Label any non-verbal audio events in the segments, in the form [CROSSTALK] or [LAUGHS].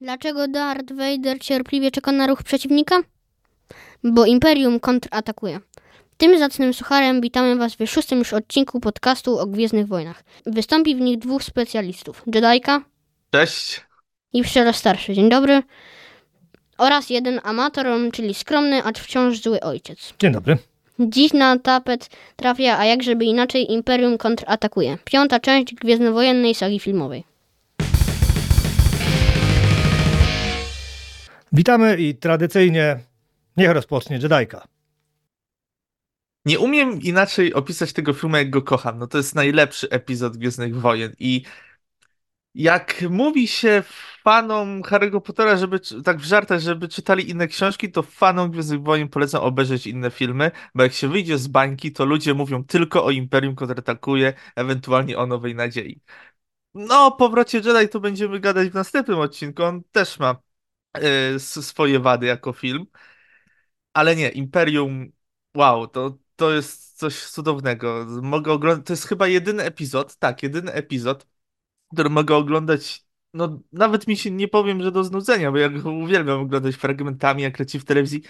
Dlaczego Darth Vader cierpliwie czeka na ruch przeciwnika? Bo Imperium kontratakuje. Tym zacnym sucharem witamy Was w szóstym już odcinku podcastu o Gwiezdnych Wojnach. Wystąpi w nich dwóch specjalistów. Jedajka Cześć. i Pszczela Starszy. Dzień dobry. Oraz jeden amator, czyli skromny, acz wciąż zły ojciec. Dzień dobry. Dziś na tapet trafia, a jak żeby inaczej, Imperium kontratakuje. Piąta część gwiezdnowojennej sagi filmowej. Witamy i tradycyjnie niech rozpocznie Jedajka. Nie umiem inaczej opisać tego filmu, jak go kocham. No to jest najlepszy epizod Gwiezdnych Wojen i jak mówi się fanom Harry'ego Pottera, żeby tak w żartach, żeby czytali inne książki, to fanom Gwiezdnych Wojen polecam obejrzeć inne filmy, bo jak się wyjdzie z bańki, to ludzie mówią tylko o Imperium kontratakuje, ewentualnie o Nowej Nadziei. No, o powrocie Jedi to będziemy gadać w następnym odcinku. On też ma swoje wady jako film. Ale nie, Imperium, wow, to, to jest coś cudownego. Mogę oglądać, to jest chyba jedyny epizod, tak, jedyny epizod, który mogę oglądać, no nawet mi się nie powiem, że do znudzenia, bo ja go uwielbiam oglądać fragmentami, jak leci w telewizji,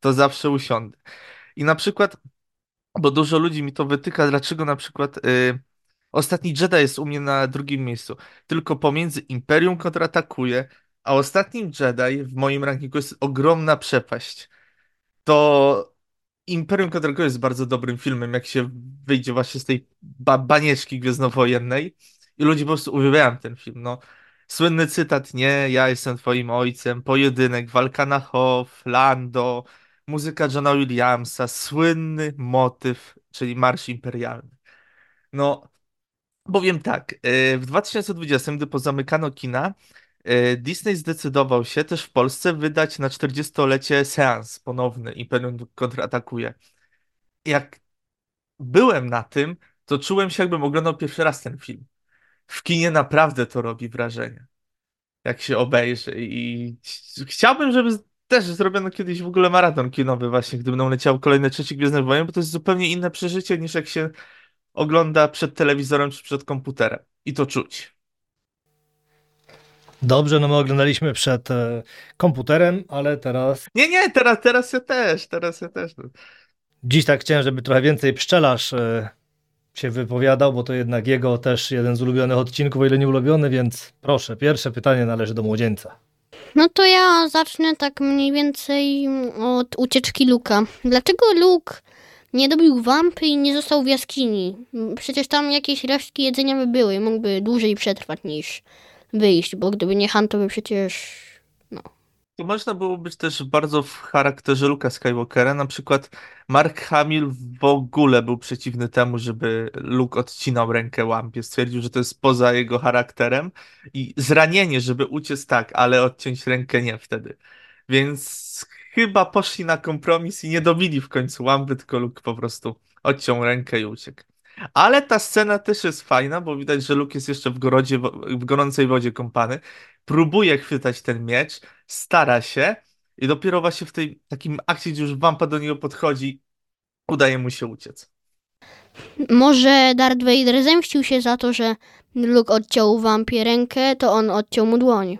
to zawsze usiądę. I na przykład, bo dużo ludzi mi to wytyka, dlaczego na przykład y, Ostatni Jedi jest u mnie na drugim miejscu, tylko pomiędzy Imperium kontratakuje, a Ostatnim Jedi w moim rankingu jest ogromna przepaść to Imperium Kontratakuje jest bardzo dobrym filmem, jak się wyjdzie właśnie z tej ba banieczki gwiezdnowojennej i ludzie po prostu uwielbiają ten film, no. Słynny cytat, nie, ja jestem twoim ojcem, pojedynek, walka na Hoth, Lando, muzyka Johna Williamsa, słynny motyw, czyli Marsz Imperialny. No, powiem tak, y, w 2020, gdy pozamykano kina, Disney zdecydował się też w Polsce wydać na 40-lecie seans ponowny Imperium kontratakuje. Jak byłem na tym, to czułem się, jakbym oglądał pierwszy raz ten film. W kinie naprawdę to robi wrażenie, jak się obejrzy. I chciałbym, żeby też zrobiono kiedyś w ogóle maraton kinowy, właśnie, gdy będą leciały kolejne trzecie Gwiezdne Wojny, bo to jest zupełnie inne przeżycie niż jak się ogląda przed telewizorem czy przed komputerem. I to czuć. Dobrze, no my oglądaliśmy przed e, komputerem, ale teraz Nie, nie, teraz, teraz ja też, teraz ja też. dziś tak chciałem, żeby trochę więcej pszczelarz e, się wypowiadał, bo to jednak jego też jeden z ulubionych odcinków, o ile nie ulubiony, więc proszę, pierwsze pytanie należy do młodzieńca. No to ja zacznę tak mniej więcej od ucieczki Luka. Dlaczego Luke nie dobił wampy i nie został w jaskini? Przecież tam jakieś resztki jedzenia by były i mógłby dłużej przetrwać niż wyjść, bo gdyby nie Han, to by przecież... To można było być też bardzo w charakterze Luka Skywalkera. Na przykład Mark Hamill w ogóle był przeciwny temu, żeby Luke odcinał rękę łampie. Stwierdził, że to jest poza jego charakterem i zranienie, żeby uciec tak, ale odciąć rękę nie wtedy. Więc chyba poszli na kompromis i nie dobili w końcu łampy, tylko Luke po prostu odciął rękę i uciekł. Ale ta scena też jest fajna, bo widać, że Luke jest jeszcze w, gorodzie, w gorącej wodzie kąpany. Próbuje chwytać ten miecz, stara się i dopiero właśnie w tej takim akcie, gdzie już wampa do niego podchodzi, udaje mu się uciec. Może Darth Vader zemścił się za to, że Luke odciął wampie rękę, to on odciął mu dłoń.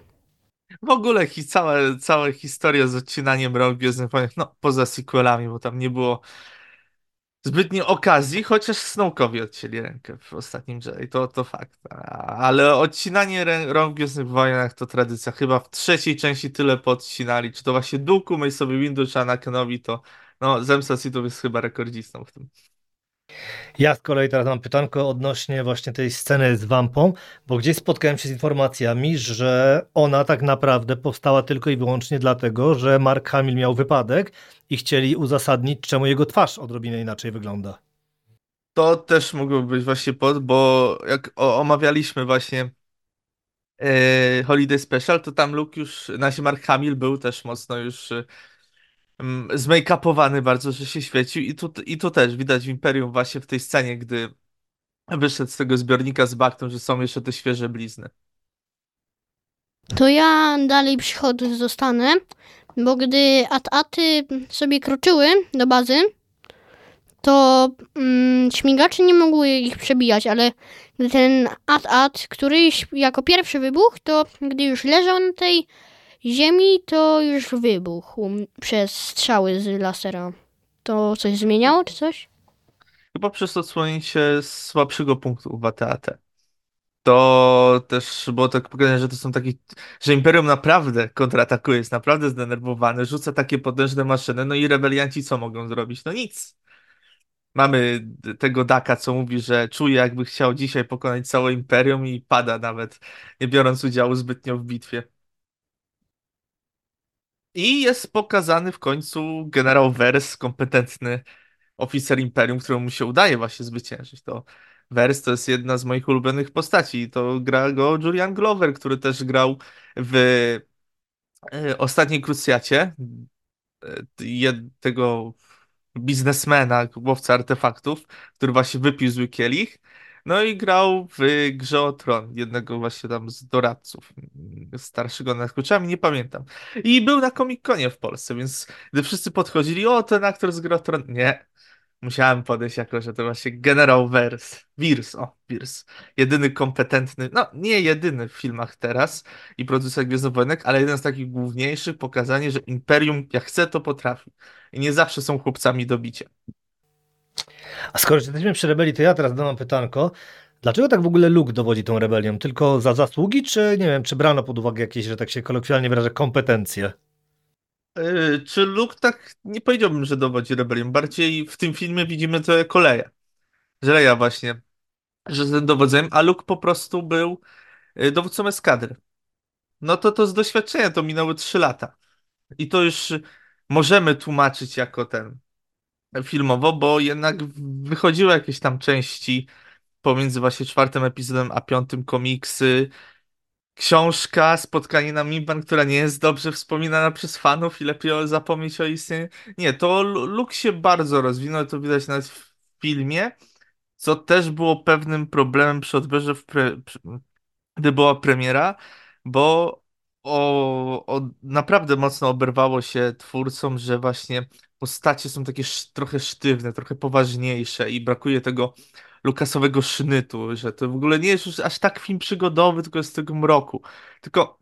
W ogóle hi, cała, cała historia z odcinaniem rąk w no poza sequelami, bo tam nie było zbytnio okazji, chociaż Snoke'owi odcięli rękę w ostatnim Jedi, to, to fakt. Ale odcinanie rę, rąk w Gwiezdnych Wojnach to tradycja. Chyba w trzeciej części tyle podcinali, czy to właśnie Dooku, Mace'owi Windu, czy Anakenowi, to no, Zemsta Sithów jest chyba rekordzistą w tym. Ja z kolei teraz mam pytanko odnośnie właśnie tej sceny z wampą, bo gdzieś spotkałem się z informacjami, że ona tak naprawdę powstała tylko i wyłącznie dlatego, że Mark Hamill miał wypadek i chcieli uzasadnić, czemu jego twarz odrobinę inaczej wygląda. To też mogło być właśnie pod, bo jak omawialiśmy właśnie e, Holiday Special, to tam Luke już, nasi Mark Hamill był też mocno już e, zmake-upowany bardzo, że się świecił i tu, i tu też widać w Imperium właśnie w tej scenie, gdy wyszedł z tego zbiornika z baktą, że są jeszcze te świeże blizny. To ja dalej przychodzę zostanę, bo gdy at-aty sobie kroczyły do bazy, to mm, śmigacze nie mogły ich przebijać, ale gdy ten At-At, któryś jako pierwszy wybuch, to gdy już leżał na tej ziemi, to już wybuchł przez strzały z lasera. To coś zmieniało, czy coś? Chyba przez odsłonięcie słabszego punktu w AT-AT. To też było tak pokazane, że to są takie, że Imperium naprawdę kontratakuje, jest naprawdę zdenerwowane, rzuca takie potężne maszyny, no i rebelianci co mogą zrobić? No nic. Mamy tego Daka, co mówi, że czuje jakby chciał dzisiaj pokonać całe Imperium i pada nawet, nie biorąc udziału zbytnio w bitwie. I jest pokazany w końcu generał Wers, kompetentny oficer Imperium, któremu się udaje właśnie zwyciężyć. To Wers to jest jedna z moich ulubionych postaci. To gra go Julian Glover, który też grał w e, ostatniej Krucjacie e, tego biznesmena, łowca artefaktów, który właśnie wypił zły kielich. No i grał w grze o Tron, jednego właśnie tam z doradców, starszego nad kluczami, nie pamiętam. I był na Comic-Conie w Polsce, więc gdy wszyscy podchodzili, o, ten aktor z gry o Tron, nie. Musiałem podejść jako, że to właśnie generał Wers, Wirs, o, Wirs. Jedyny kompetentny, no nie jedyny w filmach teraz i producent Gwiezdnowojenek, ale jeden z takich główniejszych, pokazanie, że Imperium jak chce, to potrafi. I nie zawsze są chłopcami do bicia. A skoro jesteśmy przy rebelii, to ja teraz dam pytanko. Dlaczego tak w ogóle Luke dowodzi tą rebelią? Tylko za zasługi, czy nie wiem, czy brano pod uwagę jakieś, że tak się kolokwialnie wyrażę, kompetencje? Yy, czy Luke tak, nie powiedziałbym, że dowodzi rebelią. Bardziej w tym filmie widzimy to jako Leia. Że Leia właśnie, że z dowodzeniem, a Luke po prostu był yy, dowódcą eskadry. No to to z doświadczenia to minęły 3 lata. I to już możemy tłumaczyć jako ten filmowo, bo jednak wychodziły jakieś tam części pomiędzy właśnie czwartym epizodem a piątym komiksy, książka, spotkanie na Mimban, która nie jest dobrze wspominana przez fanów i lepiej zapomnieć o istnieniu. Nie, to Luke się bardzo rozwinął, to widać nawet w filmie, co też było pewnym problemem przy odbiorze, pre... gdy była premiera, bo o, o, naprawdę mocno oberwało się twórcom, że właśnie postacie są takie trochę sztywne, trochę poważniejsze i brakuje tego lukasowego sznytu, że to w ogóle nie jest już aż tak film przygodowy, tylko jest tego mroku. Tylko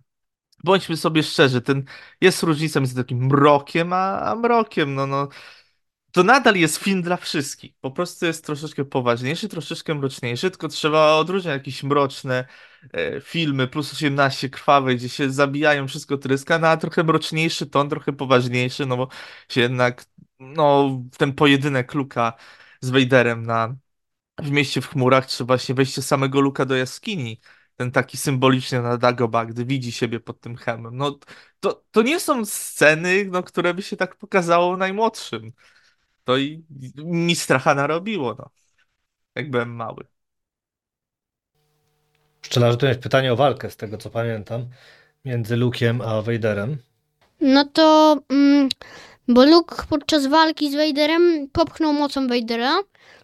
bądźmy sobie szczerzy, ten jest różnica między takim mrokiem a, a mrokiem, no no to nadal jest film dla wszystkich. Po prostu jest troszeczkę poważniejszy, troszeczkę mroczniejszy, tylko trzeba odróżniać jakieś mroczne e, filmy plus 18 krwawe, gdzie się zabijają, wszystko tryska, no a trochę mroczniejszy ton, trochę poważniejszy, no bo się jednak, no, ten pojedynek Luka z Vaderem na, w mieście w chmurach, czy właśnie wejście samego Luka do jaskini, ten taki symboliczny na Dagobah, gdy widzi siebie pod tym hełmem. No, to, to nie są sceny, no, które by się tak pokazało najmłodszym. To i mi stracha narobiło, no. Jak byłem mały. Pszczelarze, to jest pytanie o walkę, z tego co pamiętam, między Luke'iem a Vaderem. No to, mm, bo Luke podczas walki z Vaderem popchnął mocą Vadera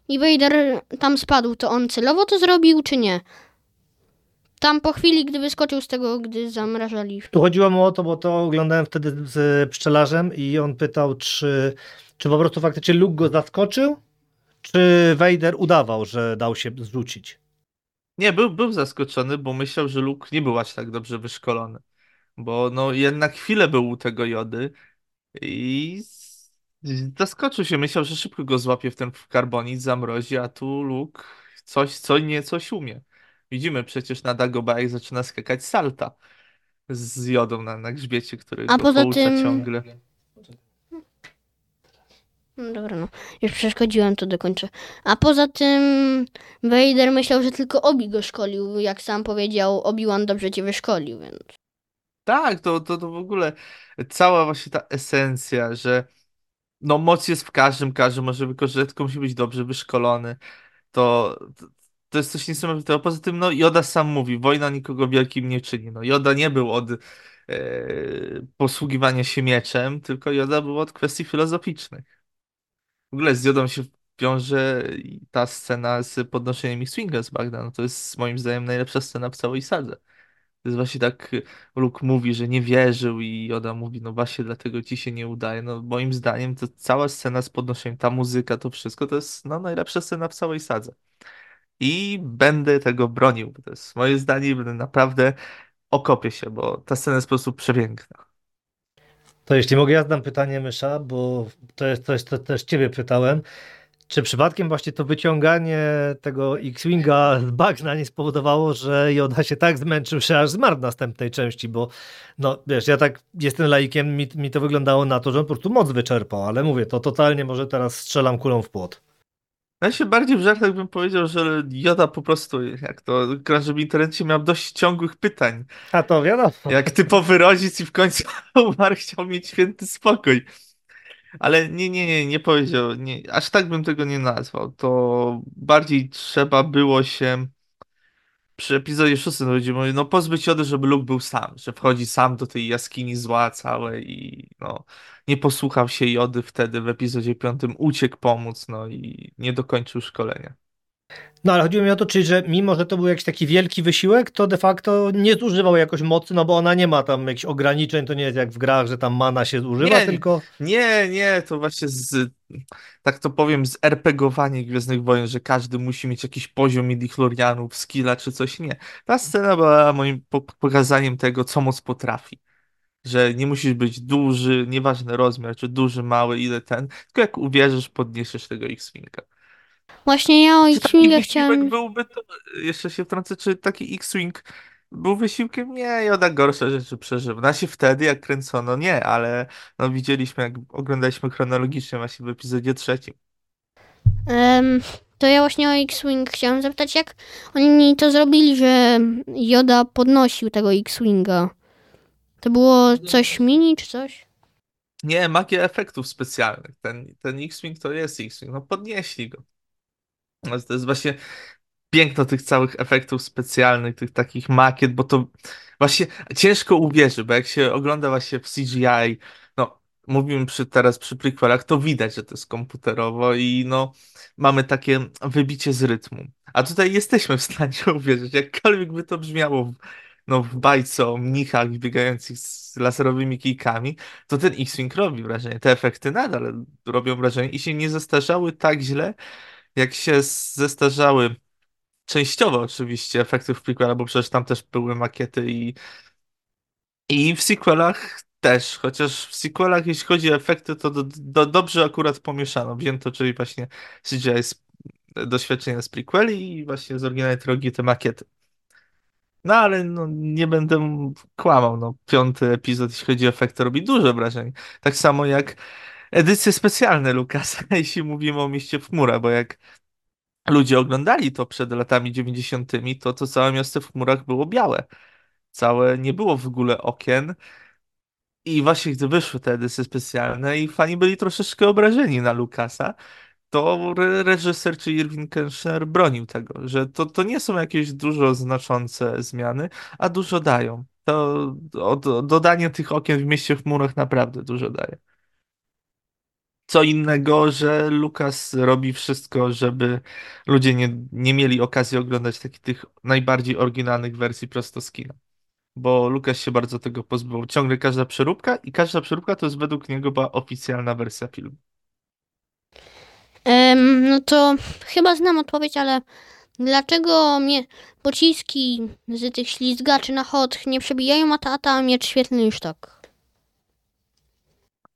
i Vader tam spadł. To on celowo to zrobił, czy nie? Tam po chwili, gdy wyskoczył z tego, gdy zamrażali. Tu chodziło mu o to, bo to oglądałem wtedy z pszczelarzem i on pytał, czy czy po prostu faktycznie Luke go zaskoczył? Czy Vader udawał, że dał się zrzucić? Nie, był, był zaskoczony, bo myślał, że Luke nie był aż tak dobrze wyszkolony. Bo no jednak chwilę był u tego Jody i zaskoczył się. Myślał, że szybko go złapie w ten karbonit, zamrozi, a tu Luke coś, co nie coś umie. Widzimy przecież na Dagobah, jak zaczyna skakać salta z jodą na, na grzbiecie, który A go poza poucza tym- ciągle. No dobra, no. Już przeszkodziłem, to dokończę. A poza tym Vader myślał, że tylko Obi go szkolił. Jak sam powiedział, Obi-Wan dobrze cię wyszkolił, więc... Tak, to, to, to w ogóle cała właśnie ta esencja, że no moc jest w każdym, każdy może wykorzystać, tylko musi być dobrze wyszkolony. To, to, to jest coś niesamowitego. Poza tym, no Joda sam mówi, wojna nikogo wielkim nie czyni. No Joda nie był od e, posługiwania się mieczem, tylko Joda był od kwestii filozoficznych. W ogóle z Jodą się wiąże ta scena z podnoszeniem ich swinga z Bagda. No to jest moim zdaniem najlepsza scena w całej sadze. To jest właśnie tak, Luke mówi, że nie wierzył i Yoda mówi, no właśnie dlatego ci się nie udaje. No moim zdaniem to cała scena z podnoszeniem, ta muzyka, to wszystko to jest no, najlepsza scena w całej sadze. I będę tego bronił, bo to jest moje zdanie będę naprawdę okopię się, bo ta scena jest po prostu przepiękna. To jeśli mogę, ja zadam pytanie, Mysza, bo to jest coś, co też ciebie pytałem. Czy przypadkiem właśnie to wyciąganie tego X-Winga z bagna nie spowodowało, że Joda się tak zmęczył, że aż zmarł w następnej części, bo no wiesz, ja tak jestem laikiem, mi, mi to wyglądało na to, że on po prostu moc wyczerpał, ale mówię, to totalnie może teraz strzelam kulą w płot. Ja się bardziej w żartach bym powiedział, że Joda po prostu, jak to gracze w internecie, miał dość ciągłych pytań. A to wiadomo. Jak typowy rodzic i w końcu [LAUGHS] umarł, chciał mieć święty spokój. Ale nie, nie, nie, nie powiedział, nie, aż tak bym tego nie nazwał. To bardziej trzeba było się przy epizodzie 6 no ludzie mówią, no pozbyć Jody, żeby Luke był sam, że wchodzi sam do tej jaskini zła całej i no nie posłuchał się Jody wtedy w epizodzie 5, uciekł pomóc, no i nie dokończył szkolenia. No ale chodziło mi o to, czyli że mimo, że to był jakiś taki wielki wysiłek, to de facto nie zużywał jakoś mocy, no bo ona nie ma tam jakichś ograniczeń, to nie jest jak w grach, że tam mana się zużywa, nie, tylko... Nie, nie, to właśnie z, tak to powiem, z RPGowanie Gwiezdnych Wojen, że każdy musi mieć jakiś poziom midichlorianów, skilla czy coś, nie. Ta scena była moim pokazaniem tego, co moc potrafi. Że nie musisz być duży, nieważny rozmiar, czy duży, mały, ile ten, tylko jak uwierzysz, podniesiesz tego X-Winga. Właśnie ja o X-Winga chciałem... byłby to, jeszcze się wtrącę, czy taki X-Wing był wysiłkiem? Nie, Joda gorsze rzeczy przeżył. Znaczy wtedy, jak kręcono, nie, ale no widzieliśmy, jak oglądaliśmy chronologicznie właśnie w epizodzie trzecim. Um, to ja właśnie o X-Wing chciałem zapytać, jak oni to zrobili, że Joda podnosił tego X-Winga? To było coś mini czy coś? Nie, magia efektów specjalnych. Ten, ten X-Wing to jest X-Wing. No podnieśli go. To jest właśnie piękno tych całych efektów specjalnych, tych takich makiet, bo to właśnie ciężko uwierzyć, bo jak się ogląda właśnie w CGI, no mówimy przy, teraz przy prequelach, to widać, że to jest komputerowo i no mamy takie wybicie z rytmu. A tutaj jesteśmy w stanie [LAUGHS] uwierzyć, jakkolwiek by to brzmiało no, w bajce o mnichach biegających z laserowymi kijkami, to ten X-Wing robi wrażenie. Te efekty nadal robią wrażenie i się nie zestarzały tak źle, jak się zestarzały częściowo oczywiście efekty w prequelach, bo przecież tam też były makiety i i w sequelach też, chociaż w sequelach jeśli chodzi o efekty, to do, do, dobrze akurat pomieszano. Wzięto, czyli właśnie CGI z, doświadczenia z prequeli i właśnie z oryginalnej trylogii te makiety. No ale no, nie będę kłamał, no piąty epizod, jeśli chodzi o efekty, robi duże wrażenie. Tak samo jak edycje specjalne Lukasa, [LAUGHS] jeśli mówimy o mieście w chmurach, bo jak ludzie oglądali to przed latami 90., to to całe miasto w chmurach było białe. Całe nie było w ogóle okien. I właśnie gdy wyszły te edycje specjalne i fani byli troszeczkę obrażeni na Lukasa, to reżyser czy Irving Kershner bronił tego, że to, to nie są jakieś dużo znaczące zmiany, a dużo dają. To od, dodanie tych okien w mieście w chmurach naprawdę dużo daje co innego, że Lukas robi wszystko, żeby ludzie nie, nie mieli okazji oglądać takich tych najbardziej oryginalnych wersji prosto z kina. Bo Lukas się bardzo tego pozbył. Ciągle każda przeróbka i każda przeróbka to jest według niego była oficjalna wersja filmu. Um, no to chyba znam odpowiedź, ale dlaczego mnie pociski z tych ślizgaczy na hot nie przebijają, a ta, a miecz świetlny już tak?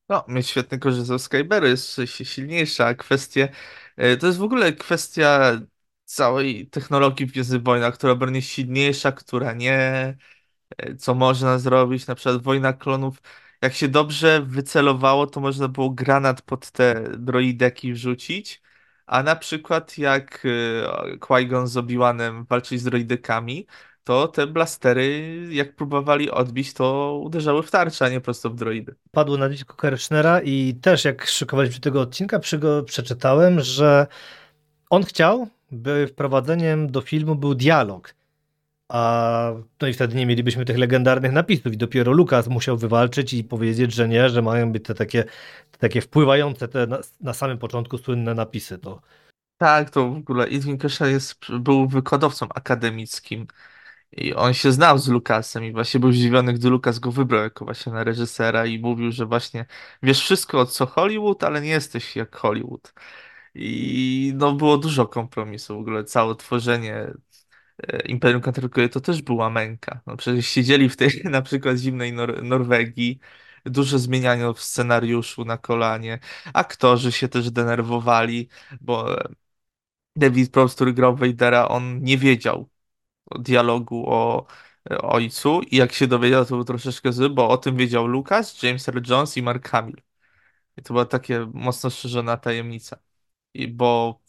No, mieć świetny korzystał z Skyberu, jest silniejsza. Kwestie, e, to jest w ogóle kwestia całej technologii w Gwiezdnych Wojnach, która będzie silniejsza, która nie, e, co można zrobić, na przykład Wojna Klonów, jak się dobrze wycelowało, to można było granat pod te droideki wrzucić, a na przykład jak e, Qui-Gon z Obi-Wanem z droidekami, to te blastery, jak próbowali odbić, to uderzały w tarczę, a nie prosto w droidy. Padło na nazwisko Kershnera i też jak szykowaliśmy tego odcinka, przeczytałem, że on chciał, by wprowadzeniem do filmu był dialog. A no i wtedy nie mielibyśmy tych legendarnych napisów i dopiero Lukas musiał wywalczyć i powiedzieć, że nie, że mają być te takie, te takie wpływające te na, na samym początku słynne napisy. To... Tak, to w ogóle Edwin Kesher jest, był wykładowcą akademickim I on się znał z Lucasem i właśnie był zdziwiony, gdy Lucas go wybrał jako właśnie na reżysera i mówił, że właśnie wiesz wszystko co Hollywood, ale nie jesteś jak Hollywood. I no było dużo kompromisów w ogóle, całe tworzenie e, Imperium Kontratakuję to też była męka. No przecież siedzieli w tej [LAUGHS] na przykład zimnej Nor Norwegii, dużo zmieniano w scenariuszu na kolanie, aktorzy się też denerwowali, bo David Prowse, który grał Vadera, on nie wiedział dialogu o e, ojcu i jak się dowiedział, to był troszeczkę zły, bo o tym wiedział Lucas, James Earl Jones i Mark Hamill. I to była takie mocno szerzona tajemnica. I bo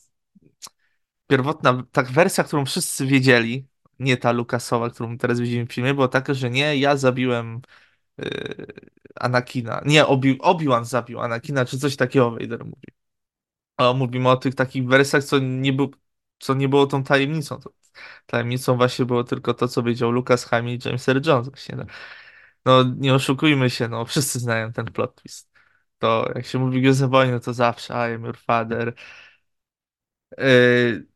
pierwotna, tak wersja, którą wszyscy wiedzieli, nie ta Lucasowa, którą teraz widzimy w filmie, była taka, że nie, ja zabiłem yy, Anakina. Nie, Obi- Obi-Wan zabił Anakina, czy coś takiego Vader mówi. A mówimy o tych takich wersjach, co nie, był, co nie było tą tajemnicą. Tajemnicą właśnie było tylko to, co wiedział Lucas Hamill i James Earl Jones. Właśnie, no. no nie oszukujmy się, no [LAUGHS] wszyscy znają ten plot twist. To jak się mówi Gwiezdne Wojny, to zawsze I am your father. Yy,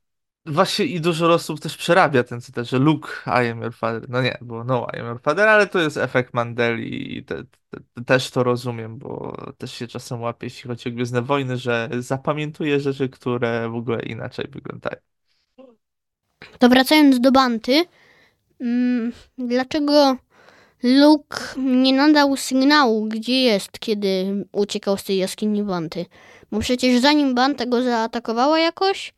właśnie i dużo osób też przerabia ten cytat, że Luke, I am your father. No nie, bo no, I am your father, ale to jest efekt Mandeli i te, te, też to rozumiem, bo też się czasem łapie, jeśli chodzi o Gwiezdne Wojny, że zapamiętuję rzeczy, które w ogóle inaczej wyglądają. To wracając do Banty, mm, dlaczego Luke nie nadał sygnału, gdzie jest, kiedy uciekał z tej jaskini Banty? Bo przecież zanim Banta go zaatakowała jakoś,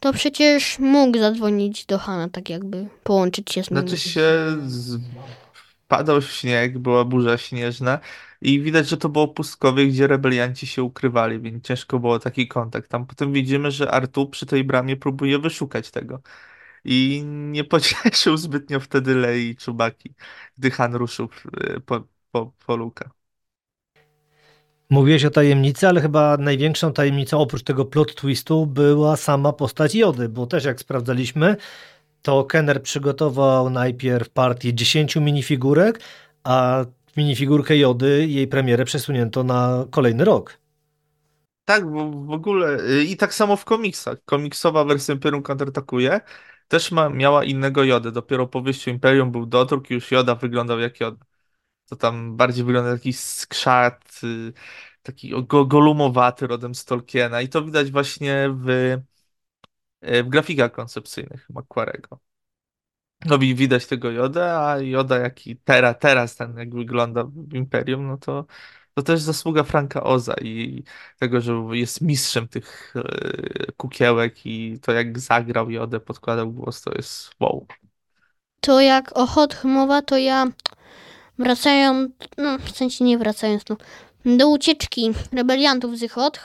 to przecież mógł zadzwonić do Hana, tak jakby połączyć się z nim. Znaczy się z... padał śnieg, była burza śnieżna i widać, że to było pustkowie, gdzie rebelianci się ukrywali, więc ciężko było taki kontakt. Tam potem widzimy, że Artu przy tej bramie próbuje wyszukać tego. I nie pocieszył zbytnio wtedy Lei i Czubaki, gdy Han ruszył y, po, po, po Luka. Mówiłeś o tajemnicy, ale chyba największą tajemnicą oprócz tego plot twistu była sama postać Jody, bo też jak sprawdzaliśmy, to Kenner przygotował najpierw partię 10 minifigurek, a minifigurkę Jody, jej premierę przesunięto na kolejny rok. Tak, bo w ogóle y, i tak samo w komiksach. Komiksowa wersja Imperium kontratakuje też ma, miała innego Jodę. Dopiero po wyjściu Imperium był dodruk i już Joda wyglądał jak Joda. To tam bardziej wygląda taki skrzat, y, taki go, golumowaty rodem z Tolkiena i to widać właśnie w, y, w grafikach koncepcyjnych Macquarego. No widać tego Jodę, a Joda jaki teraz, teraz ten jak wygląda w Imperium, no to to też zasługa Franka Oza i tego, że jest mistrzem tych e, kukiełek i to jak zagrał Jodę, podkładał głos, to jest wow. To jak o Hot mowa, to ja wracając, no w sensie nie wracając, no, do ucieczki rebeliantów z Hot,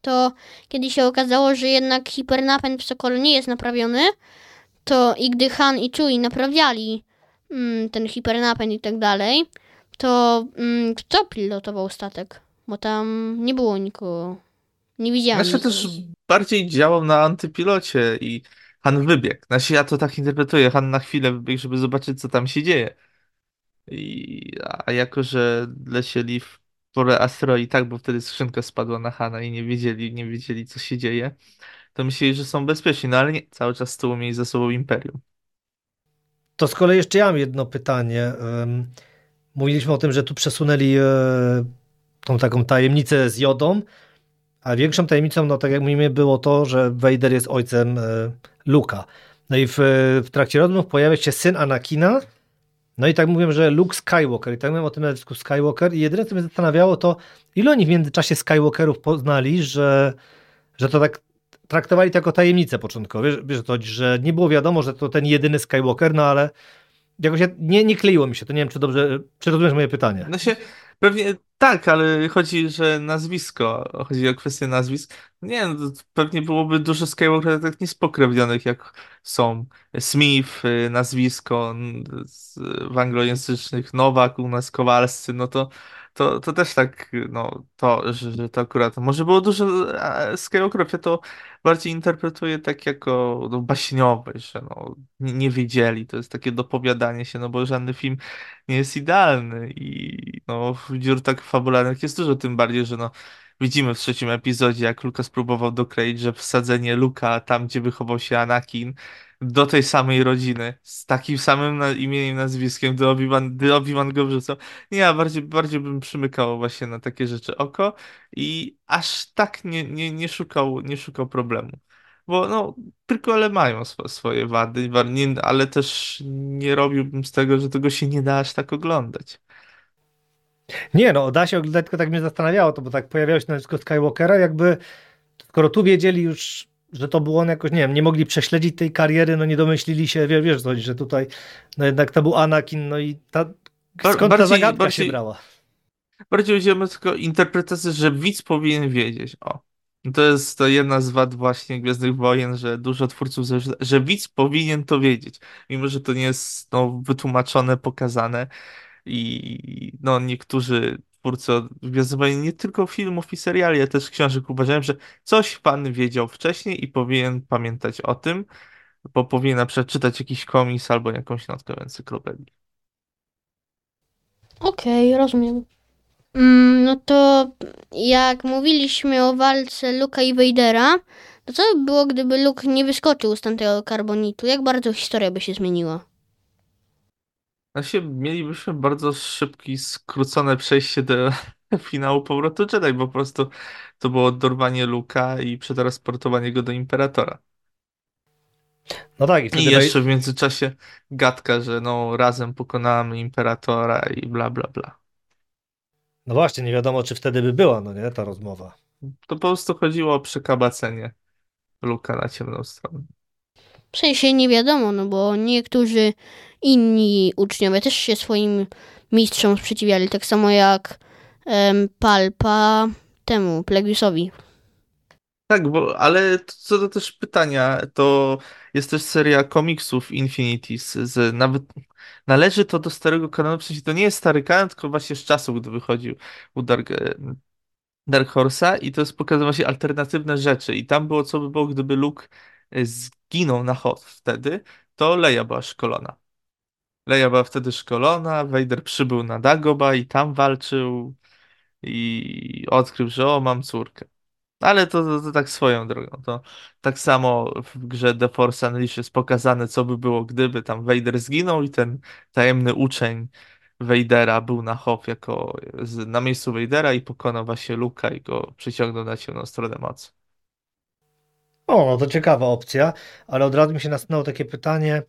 to kiedy się okazało, że jednak hipernapęd w Sokolu nie jest naprawiony, to i gdy Han i Chewie naprawiali mm, ten hipernapęd i tak dalej, to mm, kto pilotował statek? Bo tam nie było nikogo. Nie widziałem. Znaczy też bardziej działał na antypilocie i Han wybiegł. Znaczy ja to tak interpretuję. Han na chwilę wybiegł, żeby zobaczyć, co tam się dzieje. I, a jako, że lecieli w porę asteroid, tak, bo wtedy skrzynka spadła na Hana i nie wiedzieli, nie wiedzieli, co się dzieje, to myśleli, że są bezpieczni, no ale nie, cały czas tyłu mieli za sobą Imperium. To z kolei jeszcze ja mam jedno pytanie. Mówiliśmy o tym, że tu przesunęli e, tą taką tajemnicę z Jodą, a większą tajemnicą, no tak jak mówimy, było to, że Vader jest ojcem e, Luka. No i w, w trakcie rozmów pojawia się syn Anakina, no i tak mówiłem, że Luke Skywalker, i tak mówiłem o tym nazwisku Skywalker i jedyne, co mnie zastanawiało, to ile oni w międzyczasie Skywalkerów poznali, że, że to tak traktowali to jako tajemnicę początkowo. Wiesz, wiesz że nie było wiadomo, że to ten jedyny Skywalker, no ale jakoś nie, nie kleiło mi się, to nie wiem, czy dobrze, czy rozumiesz moje pytanie. No się, pewnie tak, ale chodzi, że nazwisko, chodzi o kwestię nazwisk. Nie, no, pewnie byłoby dużo Skywalkerów tak niespokrewnionych, jak są Smith, y, nazwisko w anglojęzycznych, Nowak, u nas Kowalscy, no to to, to też tak, no, to, że, że to akurat, może było dużo Skywalkerów, ja to bardziej interpretuję tak jako no, baśniowe, że no, nie, nie wiedzieli, to jest takie dopowiadanie się, no bo żadny film nie jest idealny i no, dziur tak fabularnych jest dużo, tym bardziej, że no, widzimy w trzecim epizodzie, jak Lukas próbował dokleić, że wsadzenie Luka tam, gdzie wychował się Anakin, do tej samej rodziny, z takim samym imieniem, nazwiskiem, gdy Obi-Wan, gdy Obi-Wan go wrzucał. Nie, ja bardziej, bardziej bym przymykał właśnie na takie rzeczy oko i aż tak nie, nie, nie szukał, nie szukał problemu. Bo no, ale mają sw swoje wady, nie, ale też nie robiłbym z tego, że tego się nie da aż tak oglądać. Nie, no, da się oglądać, tylko tak mnie zastanawiało to, bo tak pojawiało się nazwisko Skywalkera, jakby skoro tu wiedzieli już, że to był on jakoś, nie wiem, nie mogli prześledzić tej kariery, no nie domyślili się, wiesz, wiesz coś, że tutaj no jednak to był Anakin, no i ta, skąd bardziej, ta zagadka bardziej, się brała? Bardziej będziemy tylko interpretację, że widz powinien wiedzieć, o. To jest to jedna z wad właśnie Gwiezdnych Wojen, że dużo twórców, że, że widz powinien to wiedzieć, mimo że to nie jest no, wytłumaczone, pokazane i no niektórzy twórcy Wojen, nie tylko filmów i seriali, ale też książek uważają, że coś pan wiedział wcześniej i powinien pamiętać o tym, bo powinien na przykład czytać jakiś komiks albo jakąś notkę w encyklopedii. Okej, okay, rozumiem. Mm, no to jak mówiliśmy o walce Luka i Vadera, to co by było, gdyby Luke nie wyskoczył z tamtego karbonitu? Jak bardzo historia by się zmieniła? Znaczy, mielibyśmy bardzo szybki, skrócone przejście do [LAUGHS] finału powrotu Jedi, bo po prostu to było dorwanie Luka i przetransportowanie go do Imperatora. No tak, i, I jeszcze w międzyczasie gadka, że no razem pokonamy Imperatora i bla bla bla. No właśnie, nie wiadomo, czy wtedy by była, no nie, ta rozmowa. To po prostu chodziło o przekabacenie Luka na ciemną stronę. W sensie nie wiadomo, no bo niektórzy inni uczniowie też się swoim mistrzom sprzeciwiali, tak samo jak um, Palpa temu, Plegiusowi. Tak, bo, ale co do też pytania, to jest też seria komiksów Infinities, z, nawet należy to do starego kanonu, w sensie to nie jest stary kanon, tylko właśnie z czasu, gdy wychodził u Dark, Dark Horse'a i to jest pokazane właśnie alternatywne rzeczy i tam było co by było, gdyby Luke e, zginął na Hoth wtedy, to Leia była szkolona. Leia była wtedy szkolona, Vader przybył na Dagoba i tam walczył i odkrył, że o, mam córkę. Ale to, to, to, tak swoją drogą. To tak samo w grze The Force Unleashed jest pokazane, co by było, gdyby tam Vader zginął i ten tajemny uczeń Vadera był na Hoth jako na miejscu Vadera i pokonał właśnie Luka i go przyciągnął na ciemną stronę mocy. O, no to ciekawa opcja, ale od razu mi się nasunęło takie pytanie,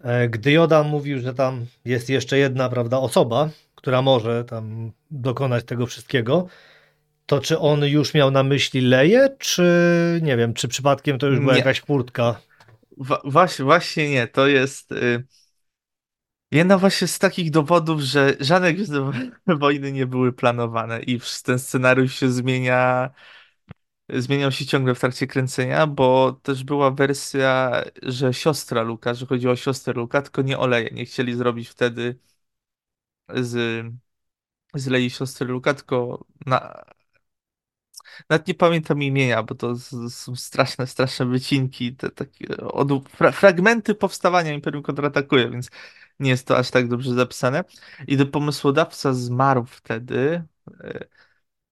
e, gdy Joda mówił, że tam jest jeszcze jedna, prawda, osoba, która może tam dokonać tego wszystkiego, to czy on już miał na myśli Leję, czy nie wiem, czy przypadkiem to już była nie. jakaś furtka? właśnie, właśnie nie, to jest y, jedna właśnie z takich dowodów, że żadne [LAUGHS] wojny nie były planowane i ten scenariusz się zmienia, zmieniał się ciągle w trakcie kręcenia, bo też była wersja, że siostra Luka, że chodziło o siostrę Luka, tylko nie o Leję. Nie chcieli zrobić wtedy z, z Lei siostry Luka, tylko na, nawet nie pamiętam imienia, bo to są straszne, straszne wycinki, te takie od, fra, fragmenty powstawania Imperium kontratakuje, więc nie jest to aż tak dobrze zapisane. I do pomysłodawca zmarł wtedy, e,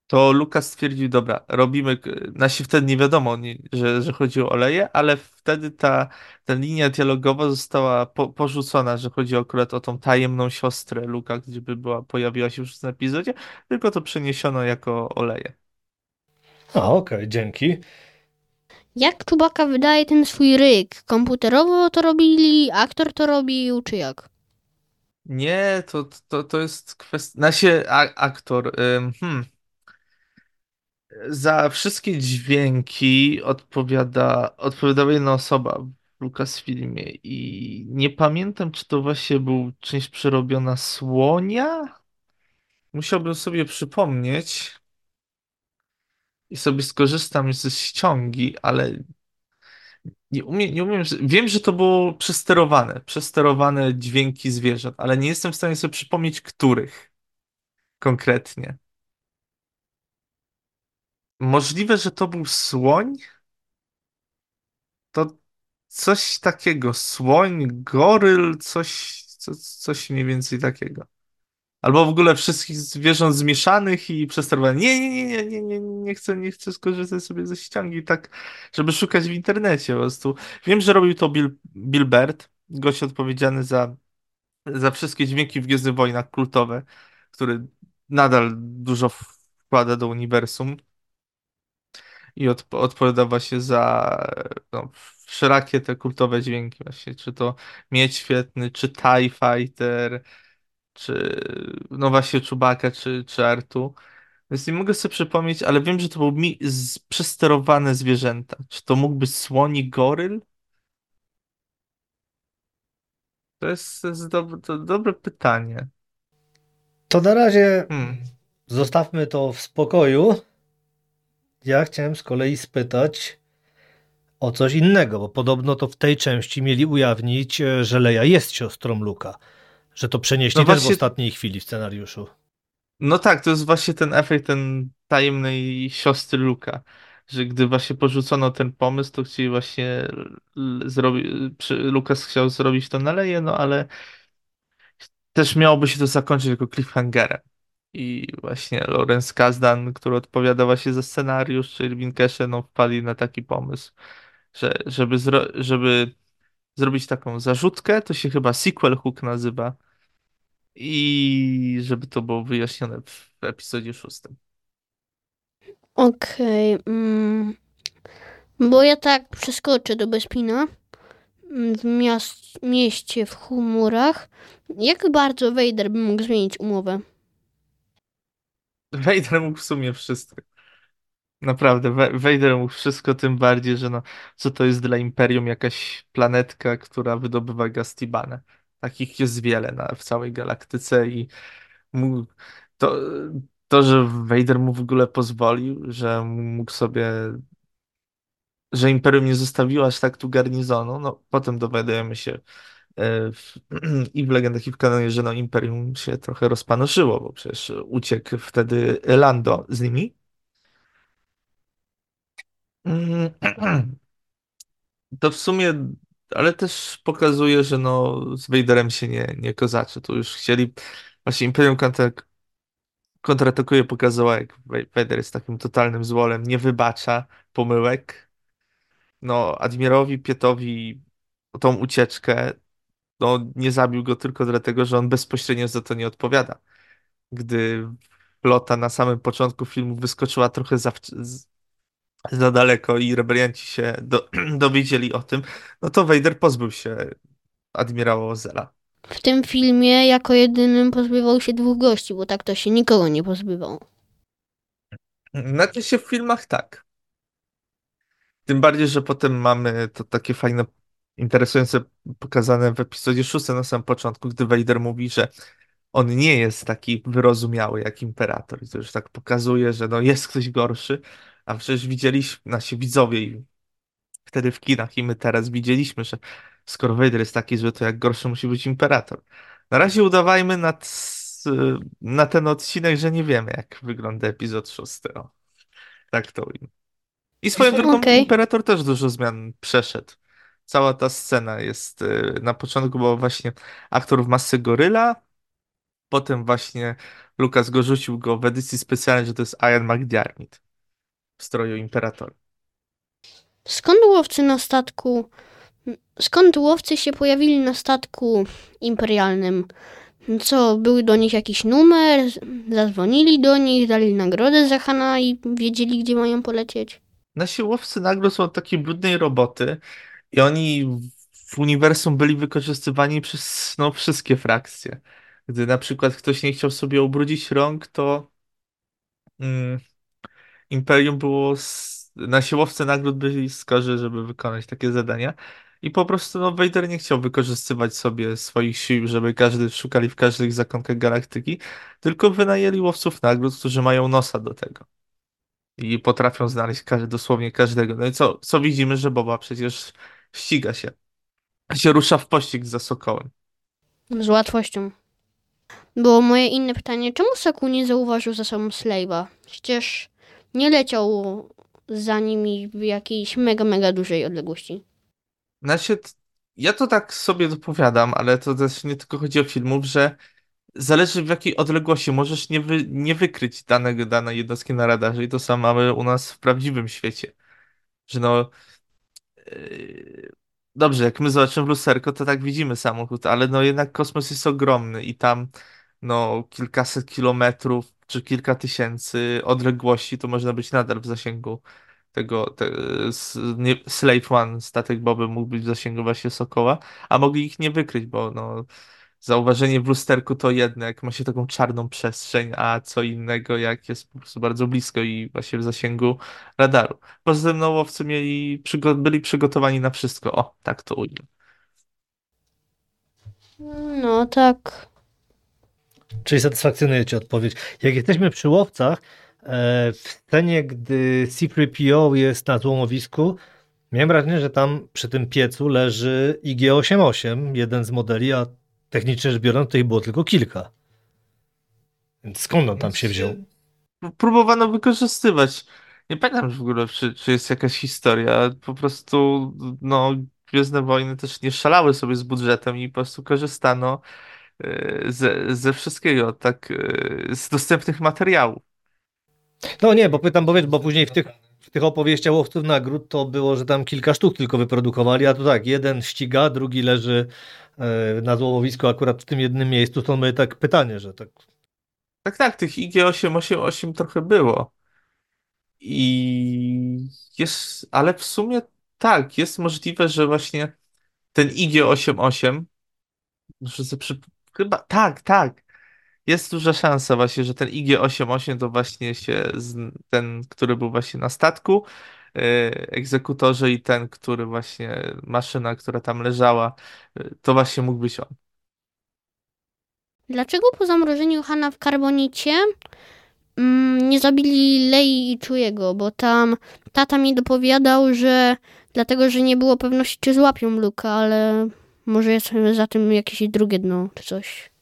to Lukas stwierdził, dobra, robimy, nasi wtedy nie wiadomo, nie, że, że chodzi o oleje, ale wtedy ta, ta linia dialogowa została po, porzucona, że chodzi akurat o tą tajemną siostrę Luka, gdzie by była, pojawiła się już w tym epizodzie, tylko to przeniesiono jako oleje. A, okej, okay, dzięki. Jak Czubaka wydaje ten swój ryk? Komputerowo to robili, aktor to robił, czy jak? Nie, to, to, to jest kwestia. Nasie aktor. Hmm. Za wszystkie dźwięki odpowiada, odpowiadała jedna osoba w Lucasfilmie i nie pamiętam, czy to właśnie był część przerobiona słonia. Musiałbym sobie przypomnieć i sobie skorzystam ze ściągi, ale nie umiem, nie umiem, wiem, że to było przesterowane, przesterowane dźwięki zwierząt, ale nie jestem w stanie sobie przypomnieć, których konkretnie. Możliwe, że to był słoń? To coś takiego, słoń, goryl, coś, coś, coś mniej więcej takiego. Albo w ogóle wszystkich zwierząt zmieszanych i przesterowanych. Nie, nie, nie, nie, nie, nie, nie chcę, nie chcę skorzystać sobie ze ściągi tak, żeby szukać w internecie po prostu. Wiem, że robił to Bill, Bill Bird, gość odpowiedzialny za, za wszystkie dźwięki w Gwiezdnych Wojnach kultowe, który nadal dużo wkłada do uniwersum i od, odpowiada się za no, wszelakie te kultowe dźwięki właśnie, czy to Miedź Świetny, czy TIE Fighter, czy no właśnie Czubaka, czy, czy Artu. Więc nie mogę sobie przypomnieć, ale wiem, że to były mi z, przesterowane zwierzęta. Czy to mógł być słonik goryl? To jest, to jest dobre, to dobre pytanie. To na razie Hmm. zostawmy to w spokoju. Ja chciałem z kolei spytać o coś innego, bo podobno to w tej części mieli ujawnić, e, że Leia jest siostrą Luka. Że to przenieśli No też właśnie- w ostatniej chwili w scenariuszu. No tak, to jest właśnie ten efekt ten tajemnej siostry Luka, że gdy właśnie porzucono ten pomysł, to chcieli właśnie zrobić, Lukas chciał zrobić to na Leję, no ale też miałoby się to zakończyć jako cliffhangerem. I właśnie Lawrence Kasdan, który odpowiada właśnie za scenariusz, czy Irvin Keshe, no wpadli na taki pomysł, że żeby, zro żeby zrobić taką zarzutkę, to się chyba sequel hook nazywa, i żeby to było wyjaśnione w epizodzie szóstym. Okej. mm, bo ja tak przeskoczę do Bespina. mm, W miast, mieście w humorach. Jak bardzo Vader by mógł zmienić umowę? Vader mógł w sumie wszystko. Naprawdę, Vader mógł wszystko, tym bardziej, że no, co to jest dla Imperium jakaś planetka, która wydobywa gaz Tibane. Takich jest wiele na, w całej galaktyce i mógł, to, to, że Vader mu w ogóle pozwolił, że mógł sobie, że Imperium nie zostawiło aż tak tu garnizonu, no potem dowiadujemy się w, [CLEARS THROAT] i w legendach i w kanonie, że no Imperium się trochę rozpanoszyło, bo przecież uciekł wtedy Lando z nimi. Mm, [CLEARS THROAT] To w sumie, ale też pokazuje, że no z Vaderem się nie, nie kozaczy. Tu już chcieli, właśnie Imperium kontra, kontratakuje, pokazała jak Vader jest takim totalnym złolem, nie wybacza pomyłek. No, admirowi Pietowi tą ucieczkę, no nie zabił go tylko dlatego, że on bezpośrednio za to nie odpowiada. Gdy flota na samym początku filmu wyskoczyła trochę za, za daleko i rebelianci się do, [CLEARS THROAT] dowiedzieli o tym, no to Vader pozbył się admirała Ozela. W tym filmie jako jedynym pozbywał się dwóch gości, bo tak to się nikogo nie pozbywał. Znaczy się w filmach tak. Tym bardziej, że potem mamy to takie fajne, interesujące pokazane w epizodzie szóstym na samym początku, gdy Vader mówi, że on nie jest taki wyrozumiały jak Imperator. I to już tak pokazuje, że no jest ktoś gorszy, a przecież widzieliśmy, nasi widzowie i wtedy w kinach i my teraz widzieliśmy, że skoro Vader jest taki zły, to jak gorszy musi być Imperator. Na razie udawajmy na, t- na ten odcinek, że nie wiemy, jak wygląda epizod szósty. O. Tak to ujmę. I swoją drogą Okej. Imperator też dużo zmian przeszedł. Cała ta scena jest y, na początku był właśnie aktor w masce goryla, potem właśnie Lukas go rzucił go w edycji specjalnej, że to jest Ian McDiarmid w stroju Imperatora. Skąd łowcy na statku. Skąd łowcy się pojawili na statku imperialnym? Co, był do nich jakiś numer? Zadzwonili do nich, dali nagrodę za Hana i wiedzieli, gdzie mają polecieć? Nasi łowcy nagród są takiej brudnej roboty i oni w uniwersum byli wykorzystywani przez no, wszystkie frakcje. Gdy na przykład ktoś nie chciał sobie ubrudzić rąk, to mm, Imperium było. s- Nasi łowcy nagród byli skorzy, żeby wykonać takie zadania. I po prostu no, Vader nie chciał wykorzystywać sobie swoich sił, żeby każdy szukali w każdych zakątkach galaktyki, tylko wynajęli łowców nagród, którzy mają nosa do tego. I potrafią znaleźć każdy, dosłownie każdego. No i co, co widzimy, że Boba przecież ściga się. Się rusza w pościg za Sokołem. Z łatwością. Było moje inne pytanie, czemu Saku nie zauważył za sobą Slave'a? Przecież nie leciał za nimi w jakiejś mega, mega dużej odległości. Znaczy, ja to tak sobie dopowiadam, ale to też nie tylko chodzi o filmów, że zależy w jakiej odległości możesz nie, wy, nie wykryć danego, danej jednostki na radarze i to samo mamy u nas w prawdziwym świecie. Że no dobrze, jak my zobaczymy w lusterko, to tak widzimy samochód, ale no jednak kosmos jest ogromny i tam no kilkaset kilometrów czy kilka tysięcy odległości to można być nadal w zasięgu tego te, nie, Slave One, statek Boby mógł być w zasięgu właśnie Sokoła, a mogli ich nie wykryć, bo no Zauważenie w lusterku to jedno, jak ma się taką czarną przestrzeń, a co innego, jak jest po prostu bardzo blisko i właśnie w zasięgu radaru. Poza tym no, łowcy mieli, przygo byli przygotowani na wszystko. O, tak to ujmę. No tak. Czyli satysfakcjonuje Cię odpowiedź. Jak jesteśmy przy łowcach, e, w scenie, gdy C-3PO jest na złomowisku, miałem wrażenie, że tam przy tym piecu leży IG-88, jeden z modeli, a technicznie rzecz biorąc, to ich było tylko kilka. Więc skąd on tam się wziął? Próbowano wykorzystywać. Nie pamiętam w ogóle, czy, czy jest jakaś historia. Po prostu, no, Gwiezdne Wojny też nie szalały sobie z budżetem i po prostu korzystano e, ze, ze wszystkiego, tak, e, z dostępnych materiałów. No nie, bo pytam, bo wiesz, bo później w tych, tych opowieściach łowców nagród to było, że tam kilka sztuk tylko wyprodukowali, a tu tak, jeden ściga, drugi leży e, na złomowisku akurat w tym jednym miejscu, to my tak pytanie, że tak Tak, tak, tych IG-888 trochę było. I jest, ale w sumie tak, jest możliwe, że właśnie ten IG-88, że sobie przy, chyba, tak, tak, jest duża szansa właśnie, że ten IG-88 to właśnie się, z, ten, który był właśnie na statku, yy, egzekutorze i ten, który właśnie, maszyna, która tam leżała, yy, to właśnie mógł być on. Dlaczego po zamrożeniu Hana w karbonicie mm, nie zabili Lei i Czujego? Bo tam tata mi dopowiadał, że dlatego, że nie było pewności, czy złapią Luka, ale może jest za tym jakieś drugie dno, czy coś.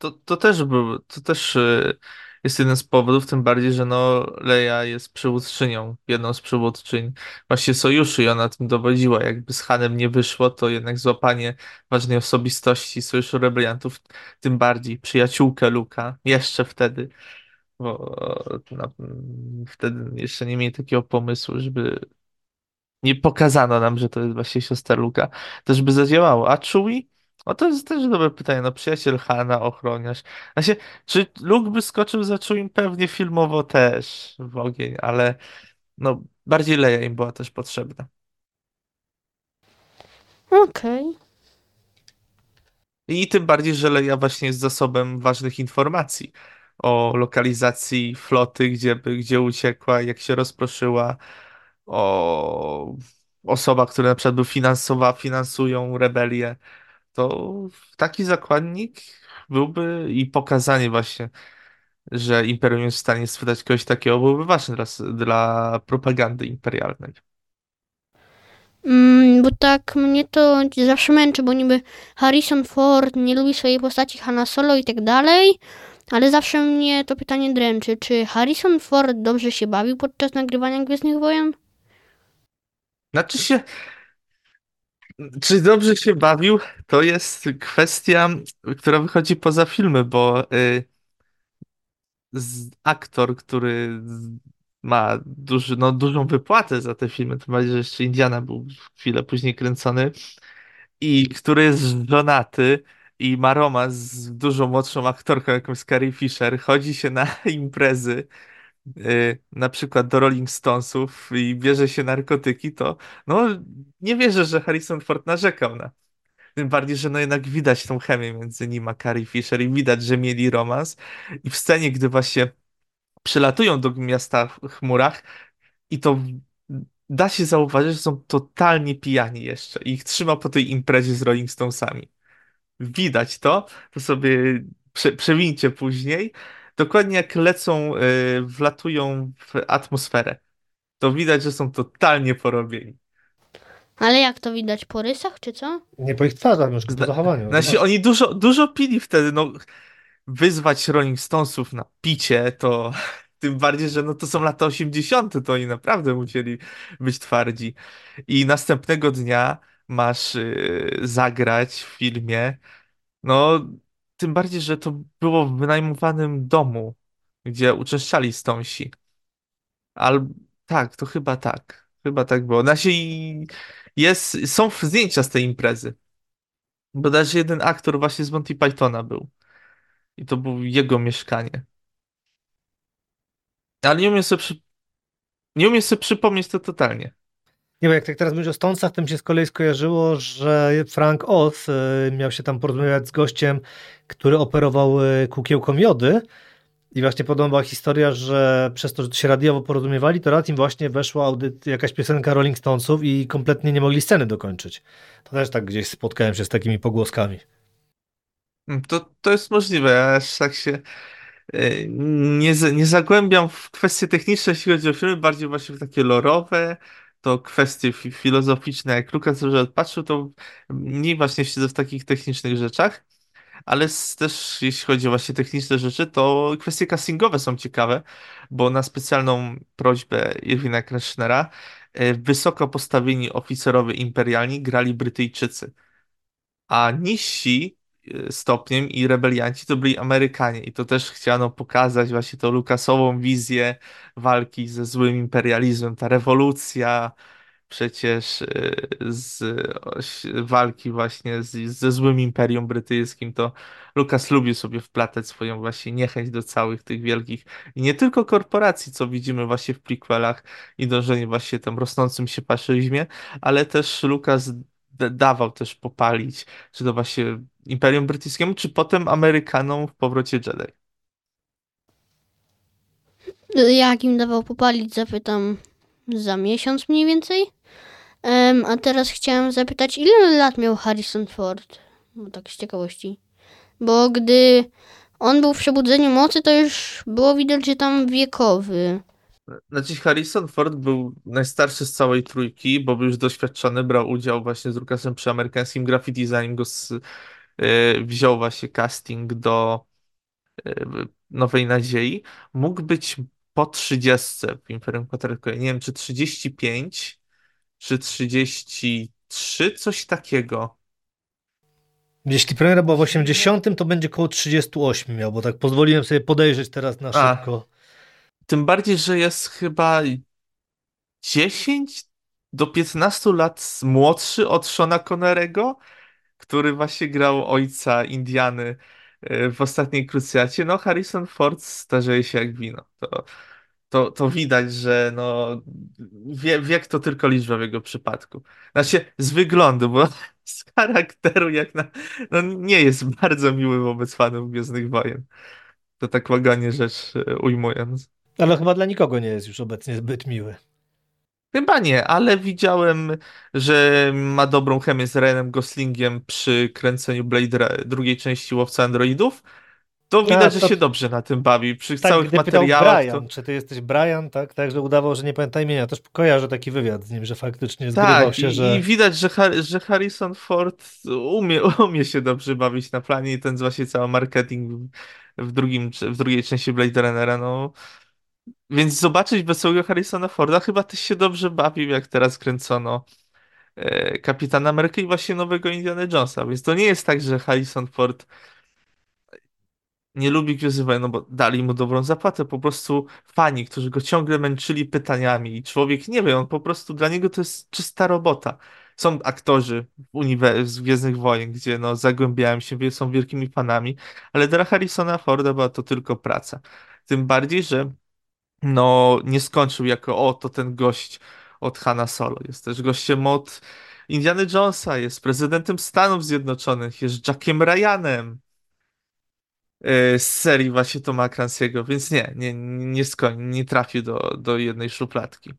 To, to, też był, to też y, jest jeden z powodów, tym bardziej, że no Leia jest przywódczynią, jedną z przywódczyń właśnie sojuszu i ona tym dowodziła. Jakby z Hanem nie wyszło, to jednak złapanie ważnej osobistości sojuszu rebeliantów, tym bardziej przyjaciółkę Luka, jeszcze wtedy, bo no, wtedy jeszcze nie mieli takiego pomysłu, żeby nie pokazano nam, że to jest właśnie siostra Luka, też by zadziałało. A Chewie? O, to jest też dobre pytanie. No, przyjaciel Hana, ochroniarz. Znaczy, czy Luke by skoczył za Chewiem? Pewnie filmowo też w ogień, ale no, bardziej Leia im była też potrzebna. Okej. I tym bardziej, że Leia właśnie jest zasobem ważnych informacji o lokalizacji floty, gdzie, gdzie uciekła, jak się rozproszyła, o osobach, które na przykład finansowa, finansują rebelię. To taki zakładnik byłby i pokazanie właśnie, że Imperium jest w stanie sprzedać kogoś takiego, byłby ważny dla, dla propagandy imperialnej. Mm, bo tak mnie to zawsze męczy, bo niby Harrison Ford nie lubi swojej postaci Hanna Solo i tak dalej, ale zawsze mnie to pytanie dręczy, czy Harrison Ford dobrze się bawił podczas nagrywania Gwiezdnych Wojen? Znaczy się, czy dobrze się bawił, to jest kwestia, która wychodzi poza filmy, bo y, z, aktor, który ma duży, no, dużą wypłatę za te filmy, tym bardziej, że jeszcze Indiana był chwilę później kręcony, i który jest żonaty i ma romans z dużo młodszą aktorką, jakąś Carrie Fisher, chodzi się na [LAUGHS] imprezy, na przykład do Rolling Stonesów i bierze się narkotyki, to no nie wierzę, że Harrison Ford narzekał na. Tym bardziej, że no jednak widać tą chemię między nim a Carrie Fisher i widać, że mieli romans. I w scenie, gdy właśnie przylatują do miasta w chmurach i to da się zauważyć, że są totalnie pijani jeszcze i ich trzyma po tej imprezie z Rolling Stonesami. Widać to, to sobie prze, przewincie później. Dokładnie jak lecą, y, wlatują w atmosferę. To widać, że są totalnie porobieni. Ale jak to widać, po rysach czy co? nie po ich twarzach, już po zachowaniu. Znaczy, oni dużo, dużo pili wtedy, no wyzwać Rolling Stonesów na picie, to [LAUGHS] tym bardziej, że no to są lata 80., to oni naprawdę musieli być twardzi. I następnego dnia masz y, zagrać w filmie, no tym bardziej, że to było w wynajmowanym domu, gdzie uczęszczali Stonesi. Al tak, to chyba tak. Chyba tak było. Znaczy, jest, są zdjęcia z tej imprezy. Bodajże jeden aktor właśnie z Monty Pythona był. I to było jego mieszkanie. Ale nie umiem sobie, przy... nie umiem sobie przypomnieć to totalnie. Nie wiem, jak tak teraz mówisz o Stonesach, to mi się z kolei skojarzyło, że Frank Oz y, miał się tam porozmawiać z gościem, który operował y, kukiełką jody i właśnie podobała historia, że przez to, że się radiowo porozumiewali, to raz im właśnie weszła audyt, jakaś piosenka Rolling Stonesów i kompletnie nie mogli sceny dokończyć. To też tak gdzieś spotkałem się z takimi pogłoskami. Mm, to, to jest możliwe, ja aż tak się y, nie, nie zagłębiam w kwestie techniczne, jeśli chodzi o filmy, bardziej właśnie w takie lorowe, to kwestie filozoficzne, jak Lukas że patrzył, to mniej właśnie siedzę w takich technicznych rzeczach, ale też jeśli chodzi o właśnie techniczne rzeczy, to kwestie castingowe są ciekawe, bo na specjalną prośbę Irwina Kreschnera y, wysoko postawieni oficerowie imperialni grali Brytyjczycy, a niżsi stopniem i rebelianci to byli Amerykanie. I to też chciano pokazać właśnie tą Lukasową wizję walki ze złym imperializmem, ta rewolucja, przecież y, z walki właśnie z, ze złym Imperium Brytyjskim, to Lukas lubił sobie wplatać swoją właśnie niechęć do całych tych wielkich i nie tylko korporacji, co widzimy właśnie w prequelach i dążenie właśnie tam rosnącym się paszyzmie, ale też Lukas dawał też popalić, czy to właśnie Imperium Brytyjskiemu, czy potem Amerykanom w powrocie Jedi. Jak im dawał popalić, zapytam za miesiąc mniej więcej. Um, a teraz chciałem zapytać, ile lat miał Harrison Ford? No tak z ciekawości. Bo gdy on był w Przebudzeniu Mocy, to już było widać, że tam wiekowy. Znaczy Harrison Ford był najstarszy z całej trójki, bo był już doświadczony, brał udział właśnie z Lucasem przy amerykańskim graffiti, zanim go z, yy, wziął właśnie casting do yy, Nowej Nadziei. Mógł być po 30 w Imperium Kontratakuję. Nie wiem, czy 35, czy 33, coś takiego. Jeśli premiera była w 80, to będzie koło 38 miał, bo tak pozwoliłem sobie podejrzeć teraz na szybko. A, tym bardziej, że jest chyba 10 do 15 lat młodszy od Shona Connerego, który właśnie grał ojca Indiany e, w ostatniej krucjacie. No, Harrison Ford starzeje się jak wino. To, to, to widać, że no, wie, wiek to tylko liczba w jego przypadku. Znaczy, z wyglądu, bo [LAUGHS] z charakteru jak na, no, nie jest bardzo miły wobec fanów Gwiezdnych Wojen. To tak łagodnie rzecz e, ujmując. Ale chyba dla nikogo nie jest już obecnie zbyt miły. Chyba nie, ale widziałem, że ma dobrą chemię z Ryanem Goslingiem przy kręceniu Blade drugiej części Łowca Androidów. To widać, A, to... że się dobrze na tym bawi. Przy tak, całych materiałach. Brian, to... czy ty jesteś Brian, tak? Także udawał, że nie pamięta imienia. Też kojarzę taki wywiad z nim, że faktycznie tak, się, i, że. I widać, że, że Harrison Ford umie, [LAUGHS] umie się dobrze bawić na planie i ten właśnie cały marketing w, drugim, w drugiej części Blade Runnera, no więc zobaczyć wesołego Harrisona Forda chyba też się dobrze bawił, jak teraz kręcono e, Kapitana Ameryki i właśnie nowego Indiana Jonesa. Więc to nie jest tak, że Harrison Ford nie lubi Gwiezdnych no bo dali mu dobrą zapłatę. Po prostu fani, którzy go ciągle męczyli pytaniami i człowiek nie wie, on po prostu dla niego to jest czysta robota. Są aktorzy uniwersum Gwiezdnych Wojen, gdzie no, zagłębiałem się, są wielkimi fanami, ale dla Harrisona Forda była to tylko praca. Tym bardziej, że no nie skończył jako o, to ten gość od Hanna Solo. Jest też gościem od Indiana Jonesa, jest prezydentem Stanów Zjednoczonych, jest Jackiem Ryanem e, z serii właśnie Toma Clancy'ego, więc nie, nie, nie, skoń, nie trafił do, do jednej szufladki.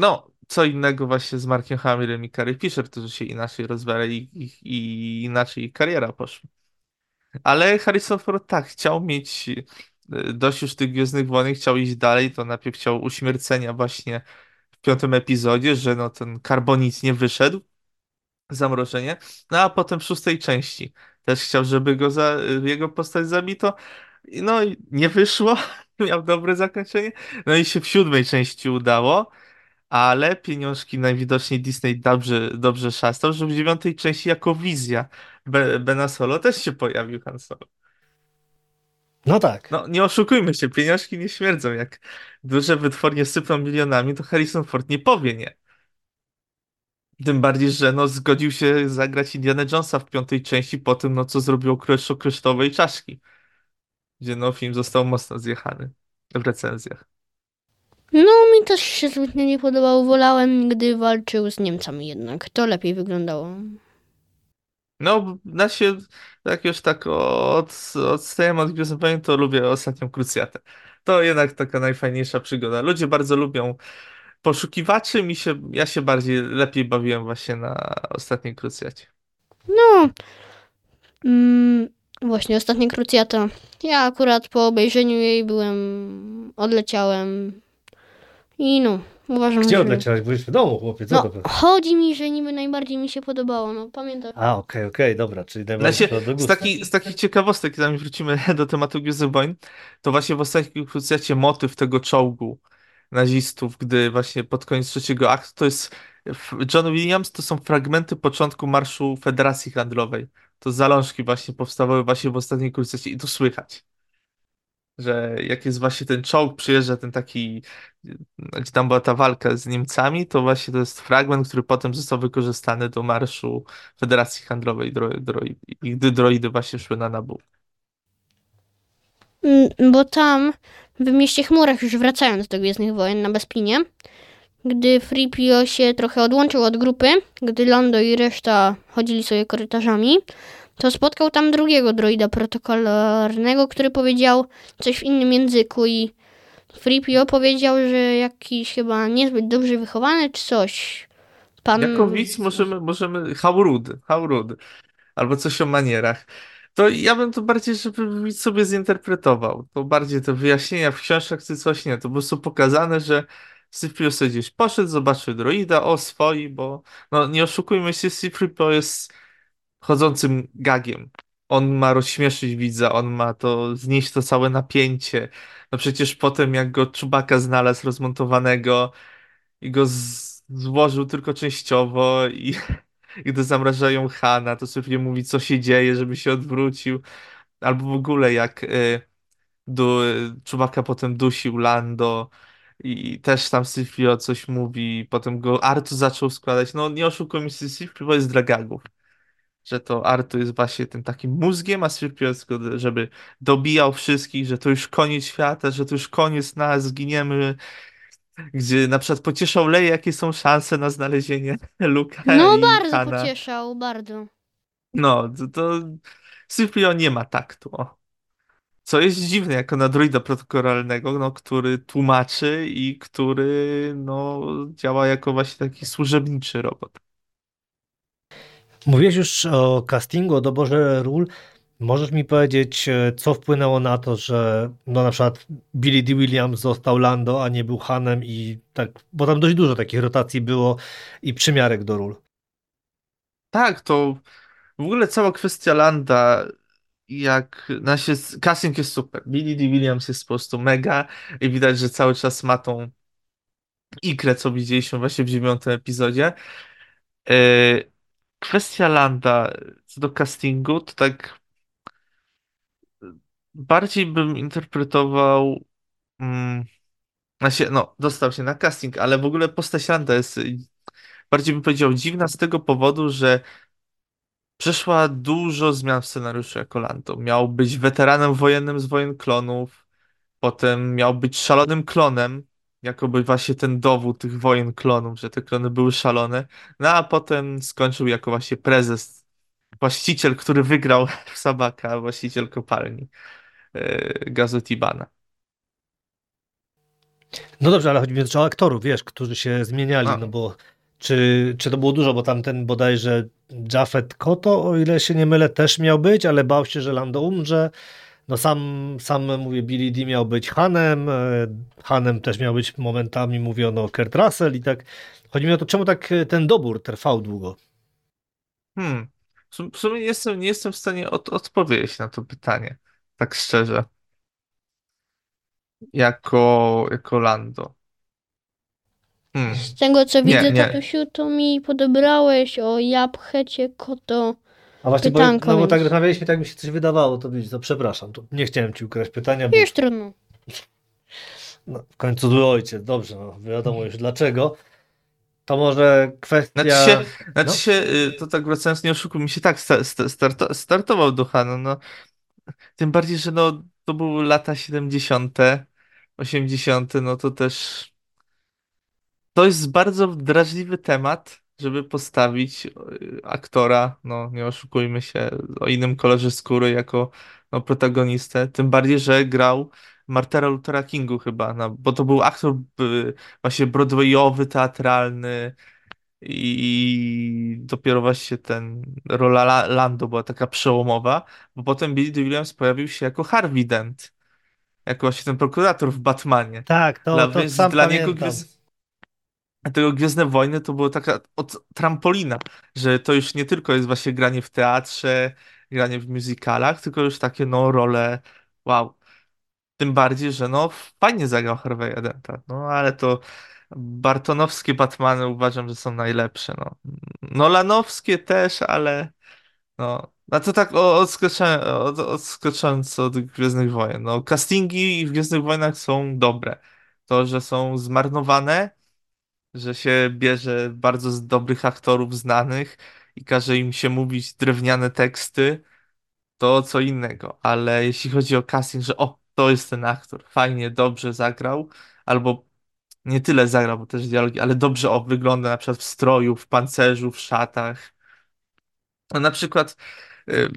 No, co innego właśnie z Markiem Hamillem i Carrie Fisher, którzy się inaczej rozwijali i, i, i inaczej ich kariera poszła. Ale Harrison Ford tak, chciał mieć dość już tych Gwiezdnych Wojen, chciał iść dalej, to najpierw chciał uśmiercenia właśnie w piątym epizodzie, że no ten karbonit nie wyszedł, zamrożenie, no a potem w szóstej części. Też chciał, żeby go za, jego postać zabito, no i nie wyszło, [LAUGHS] miał dobre zakończenie, no i się w siódmej części udało, ale pieniążki najwidoczniej Disney dobrze, dobrze szastał, że w dziewiątej części jako wizja Be Bena Solo też się pojawił Han Solo. No tak. No, nie oszukujmy się, pieniążki nie śmierdzą. Jak duże wytwórnie sypną milionami, to Harrison Ford nie powie nie. Tym bardziej, że no, zgodził się zagrać Indiana Jonesa w piątej części po tym, no, co zrobił o kryształowej czaszki. Gdzie no, film został mocno zjechany w recenzjach. No, mi też się zbytnio nie podobał. Wolałem, gdy walczył z Niemcami jednak. To lepiej wyglądało. No, na się, jak już tak od, odstajemy od Wojen, to lubię ostatnią Krucjatę. To jednak taka najfajniejsza przygoda. Ludzie bardzo lubią poszukiwaczy, mi się, ja się bardziej, lepiej bawiłem właśnie na ostatniej Krucjacie. No, mm, właśnie ostatnia Krucjata. Ja akurat po obejrzeniu jej byłem, odleciałem i no, uważam, Gdzie że... odleciałeś? Byłeś w domu, chłopie, co No, to? chodzi mi, że niby najbardziej mi się podobało, no pamiętam. A, okej, okej, dobra, czyli Znaczy, najbardziej to do z, taki, z takich ciekawostek, zanim wrócimy [LAUGHS] do tematu Wojen, to właśnie w ostatniej Krucjacie motyw tego czołgu nazistów, gdy właśnie pod koniec trzeciego aktu, to jest John Williams, to są fragmenty początku Marszu Federacji Handlowej. To zalążki właśnie powstawały właśnie w ostatniej Krucjacie i to słychać. Że jak jest właśnie ten czołg, przyjeżdża ten taki, gdzie tam była ta walka z Niemcami, to właśnie to jest fragment, który potem został wykorzystany do Marszu Federacji Handlowej dro, dro, i gdy droidy właśnie szły na Nabu. Mm, Bo tam, w mieście chmurach, już wracając do Gwiezdnych Wojen na Bespinie, gdy Freepio się trochę odłączył od grupy, gdy Lando i reszta chodzili sobie korytarzami, to spotkał tam drugiego droida protokolarnego, który powiedział coś w innym języku i Freepio powiedział, że jakiś chyba niezbyt dobrze wychowany czy coś. Pan... Jako widz możemy, możemy, how rude, how rude, albo coś o manierach. To ja bym to bardziej, żeby widz sobie zinterpretował. To bardziej te wyjaśnienia w książkach czy coś nie. To po prostu pokazane, że Cyprio sobie gdzieś poszedł, zobaczył droida, o swoi, bo no nie oszukujmy się, Cyprio jest chodzącym gagiem. On ma rozśmieszyć widza, on ma to znieść to całe napięcie. No przecież potem jak go Czubaka znalazł rozmontowanego i go złożył tylko częściowo i gdy zamrażają Hana, to sobie mówi, co się dzieje, żeby się odwrócił. Albo w ogóle jak y, du, Chewbacca potem dusił Lando i też tam Syfio coś mówi, potem go Artu zaczął składać. No nie oszukujmy się, Syfio jest dla gagów. Że to Artu jest właśnie tym takim mózgiem, a go, żeby dobijał wszystkich, że to już koniec świata, że to już koniec nas, zginiemy. Gdzie na przykład pocieszał Leję, jakie są szanse na znalezienie [LAUGHS] Luka No i bardzo Hana. pocieszał, bardzo. No, to, to Cyprio nie ma taktu. o. Co jest dziwne, jako na druida protokolarnego, no, który tłumaczy i który no, działa jako właśnie taki służebniczy robot. Mówiłeś już o castingu, o doborze ról. Możesz mi powiedzieć, e, co wpłynęło na to, że no na przykład Billy D. Williams został Lando, a nie był Hanem i tak, bo tam dość dużo takich rotacji było i przymiarek do ról. Tak, to w ogóle cała kwestia Landa, jak nasz casting jest super. Billy D. Williams jest po prostu mega i widać, że cały czas ma tą ikrę, co widzieliśmy właśnie w dziewiątym epizodzie. Yy, kwestia Landa co do castingu, to tak bardziej bym interpretował. Mm, znaczy, no, dostał się na casting, ale w ogóle postać Landa jest y, bardziej bym powiedział dziwna z tego powodu, że przeszła dużo zmian w scenariuszu jako Lando. Miał być weteranem wojennym z wojen klonów, potem miał być szalonym klonem, jakoby właśnie ten dowód tych wojen klonów, że te klony były szalone. No a potem skończył jako właśnie prezes, właściciel, który wygrał w [LAUGHS] Sabaka, właściciel kopalni yy, gazu Tibana. No dobrze, ale chodzi mi o aktorów, wiesz, którzy się zmieniali, A. no bo czy, czy to było dużo, bo tamten bodajże Jafet Koto, o ile się nie mylę, też miał być, ale bał się, że Lando umrze. No sam, sam mówię, Billy D miał być Hanem, e, Hanem też miał być momentami, mówiono Kurt Russell i tak. Chodzi mi o to, czemu tak e, ten dobór trwał długo? Hmm. W sum- w sumie nie jestem, nie jestem w stanie od, odpowiedzieć na to pytanie, tak szczerze. Jako, jako Lando. Hmm. Z tego co Nie, widzę, nie. tatusiu, to mi podobrałeś o jabłchecie koto. A właśnie, bo, no bo tak rozmawialiśmy, tak mi się coś wydawało, to widzisz, to przepraszam, to nie chciałem ci ukraść pytania, bo Już trudno. no, w końcu zły ojciec, dobrze, no wiadomo już dlaczego. To może kwestia... Znaczy się, znaczy No. się y, to tak wracając, nie oszukuj mi się, tak sta, sta, starto, startował Duchano, no. Tym bardziej, że no, to były lata 70., 80., no to też to jest bardzo drażliwy temat, żeby postawić y, aktora, no nie oszukujmy się, o innym kolorze skóry jako no, protagonistę. Tym bardziej, że grał Martera Luthera Kingu chyba, no, bo to był aktor y, właśnie broadwayowy, teatralny i dopiero właśnie ten rola La- Lando była taka przełomowa, bo potem Billy Dee Williams pojawił się jako Harvey Dent, jako właśnie ten prokurator w Batmanie. Tak, to, Dla- to sam dla niego pamiętam. gwiazd- Dlatego Gwiezdne Wojny to było taka od trampolina, że to już nie tylko jest właśnie granie w teatrze, granie w musicalach, tylko już takie no role, wow. Tym bardziej, że no fajnie zagrał Harvey'a Denta, no ale to Bartonowskie Batmany uważam, że są najlepsze, no. Nolanowskie też, ale no, a to tak odskoczę- od- odskocząc od Gwiezdnych Wojen, no castingi w Gwiezdnych Wojnach są dobre. To, że są zmarnowane, że się bierze bardzo z dobrych aktorów znanych i każe im się mówić drewniane teksty, to co innego. Ale jeśli chodzi o casting, że o, to jest ten aktor, fajnie, dobrze zagrał, albo nie tyle zagrał, bo też dialogi, ale dobrze o, wygląda na przykład w stroju, w pancerzu, w szatach. No, na przykład y,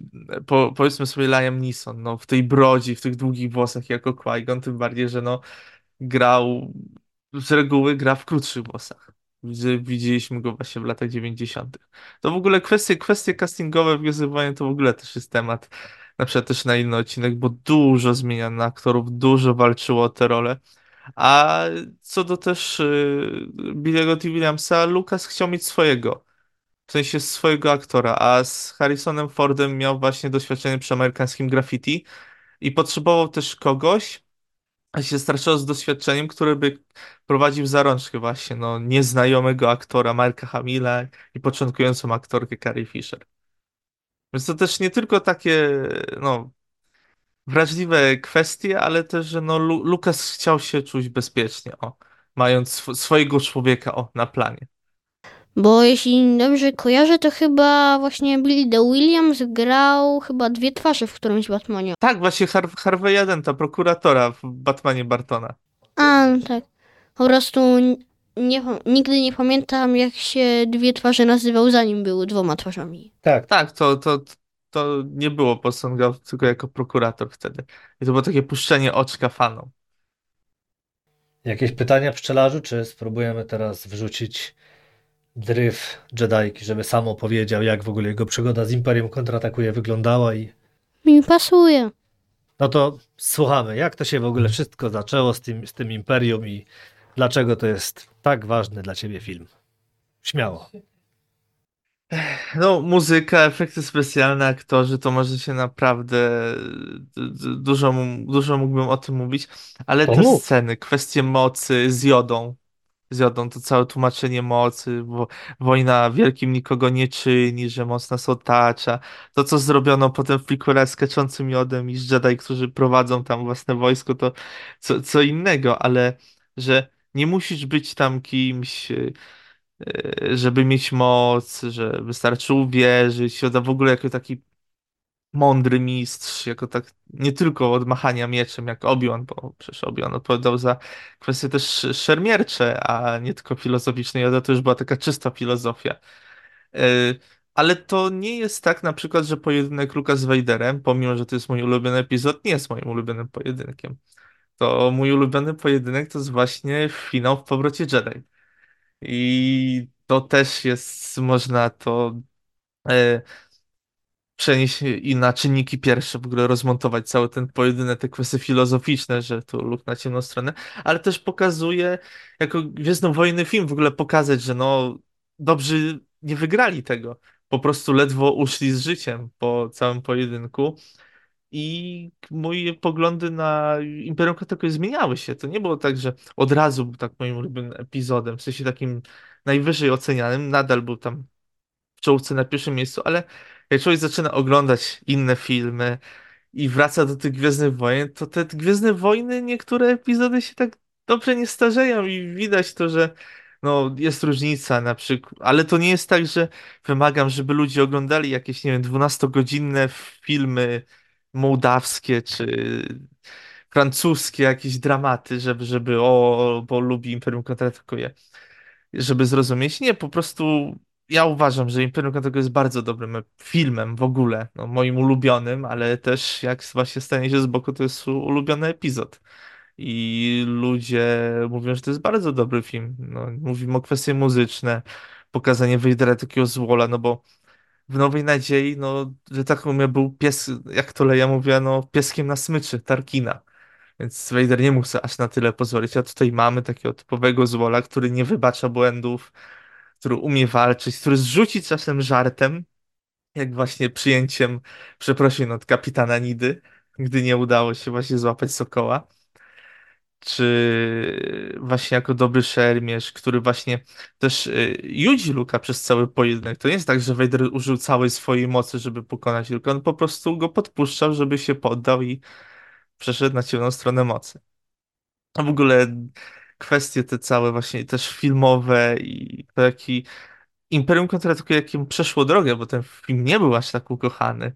po, powiedzmy sobie Liam Neeson, no, w tej brodzi, w tych długich włosach jako Qui-Gon, tym bardziej, że no, grał, z reguły gra w krótszych włosach. Widzi- Widzieliśmy go właśnie w latach 90. To w ogóle kwestie, kwestie castingowe w to w ogóle też jest temat, na przykład też na inny odcinek, bo dużo zmieniano aktorów, dużo walczyło o te role. A co do też y, Billy'ego T. Williamsa, Lucas chciał mieć swojego, w sensie swojego aktora, a z Harrisonem Fordem miał właśnie doświadczenie przy amerykańskim graffiti i potrzebował też kogoś, się straszyło z doświadczeniem, który by prowadził za rączkę właśnie, no, nieznajomego aktora Marka Hamila i początkującą aktorkę Carrie Fisher. Więc to też nie tylko takie, no, wrażliwe kwestie, ale też, że no, Lu Lukas chciał się czuć bezpiecznie, o, mając sw swojego człowieka, o, na planie. Bo jeśli dobrze kojarzę, to chyba właśnie Billy the Williams grał chyba dwie twarze w którymś Batmanie. Tak, właśnie Har Harvey'a Denta, prokuratora w Batmanie Bartona. A, no tak. Po prostu nie, nigdy nie pamiętam, jak się dwie twarze nazywał, zanim były dwoma twarzami. Tak, Tak, to, to, to nie było Boston Gov, tylko jako prokurator wtedy. I to było takie puszczenie oczka fanom. jakieś pytania pszczelarzu, czy spróbujemy teraz wrzucić dryf Jedajki, żeby sam opowiedział, jak w ogóle jego przygoda z Imperium kontratakuje wyglądała i Mi pasuje. no to słuchamy, jak to się w ogóle wszystko zaczęło z tym, z tym Imperium i dlaczego to jest tak ważny dla ciebie film. Śmiało. No, muzyka, efekty specjalne, aktorzy, to może się naprawdę dużo, dużo mógłbym o tym mówić, ale te sceny, kwestie mocy z jodą, z jodą, to całe tłumaczenie mocy, bo wojna wielkim nikogo nie czyni, że moc nas otacza, to co zrobiono potem w prequelach z kaczącym jodem i z Jedi, którzy prowadzą tam własne wojsko, to co, co innego, ale że nie musisz być tam kimś, y, y, żeby mieć moc, że wystarczy uwierzyć, w ogóle jako taki mądry mistrz, jako tak nie tylko od machania mieczem, jak Obi-Wan, bo przecież Obi-Wan odpowiadał za kwestie też szermiercze, a nie tylko filozoficzne. Yoda to już była taka czysta filozofia. Y, Ale to nie jest tak na przykład, że pojedynek Luka z Vaderem, pomimo, że to jest mój ulubiony epizod, nie jest moim ulubionym pojedynkiem. To mój ulubiony pojedynek to jest właśnie finał w Powrocie Jedi. I to też jest, można to e, przenieść i na czynniki pierwsze, w ogóle rozmontować cały ten pojedynek, te kwestie filozoficzne, że tu luk na ciemną stronę, ale też pokazuje, jako Gwiezdnowojny film w ogóle pokazać, że no, dobrzy nie wygrali tego. Po prostu ledwo uszli z życiem po całym pojedynku. i moje poglądy na Imperium Katakoy zmieniały się. To nie było tak, że od razu był tak moim ulubionym epizodem, w sensie takim najwyżej ocenianym, nadal był tam w czołówce na pierwszym miejscu, ale jak człowiek zaczyna oglądać inne filmy i wraca do tych Gwiezdnych Wojen, to te Gwiezdne Wojny, niektóre epizody się tak dobrze nie starzeją i widać to, że no, jest różnica na przykład, ale to nie jest tak, że wymagam, żeby ludzie oglądali jakieś, nie wiem, 12-godzinne filmy mołdawskie czy francuskie jakieś dramaty, żeby, żeby o, bo lubi Imperium Kontratakuje, żeby zrozumieć. Nie, po prostu ja uważam, że Imperium Kontratakuje jest bardzo dobrym filmem w ogóle, no, moim ulubionym, ale też jak właśnie stanie się z boku, to jest ulubiony epizod. I ludzie mówią, że to jest bardzo dobry film. No, mówimy o kwestie muzyczne, pokazanie Vadera takiego złola, no bo w Nowej Nadziei, no, że tak mówię, był pies, jak to Leja mówiła, no, pieskiem na smyczy, Tarkina. Więc Vader nie mógł sobie aż na tyle pozwolić, a tutaj mamy takiego typowego złola, który nie wybacza błędów, który umie walczyć, który zrzuci czasem żartem, jak właśnie przyjęciem przeprosin od kapitana Nidy, gdy nie udało się właśnie złapać Sokoła czy właśnie jako dobry szermierz, który właśnie też y, judzi Luka przez cały pojedynek. To nie jest tak, że Vader użył całej swojej mocy, żeby pokonać Luka, on po prostu go podpuszczał, żeby się poddał i przeszedł na ciemną stronę mocy. A w ogóle kwestie te całe właśnie też filmowe i to jaki Imperium Kontratakuje jakim przeszło drogę, bo ten film nie był aż tak ukochany.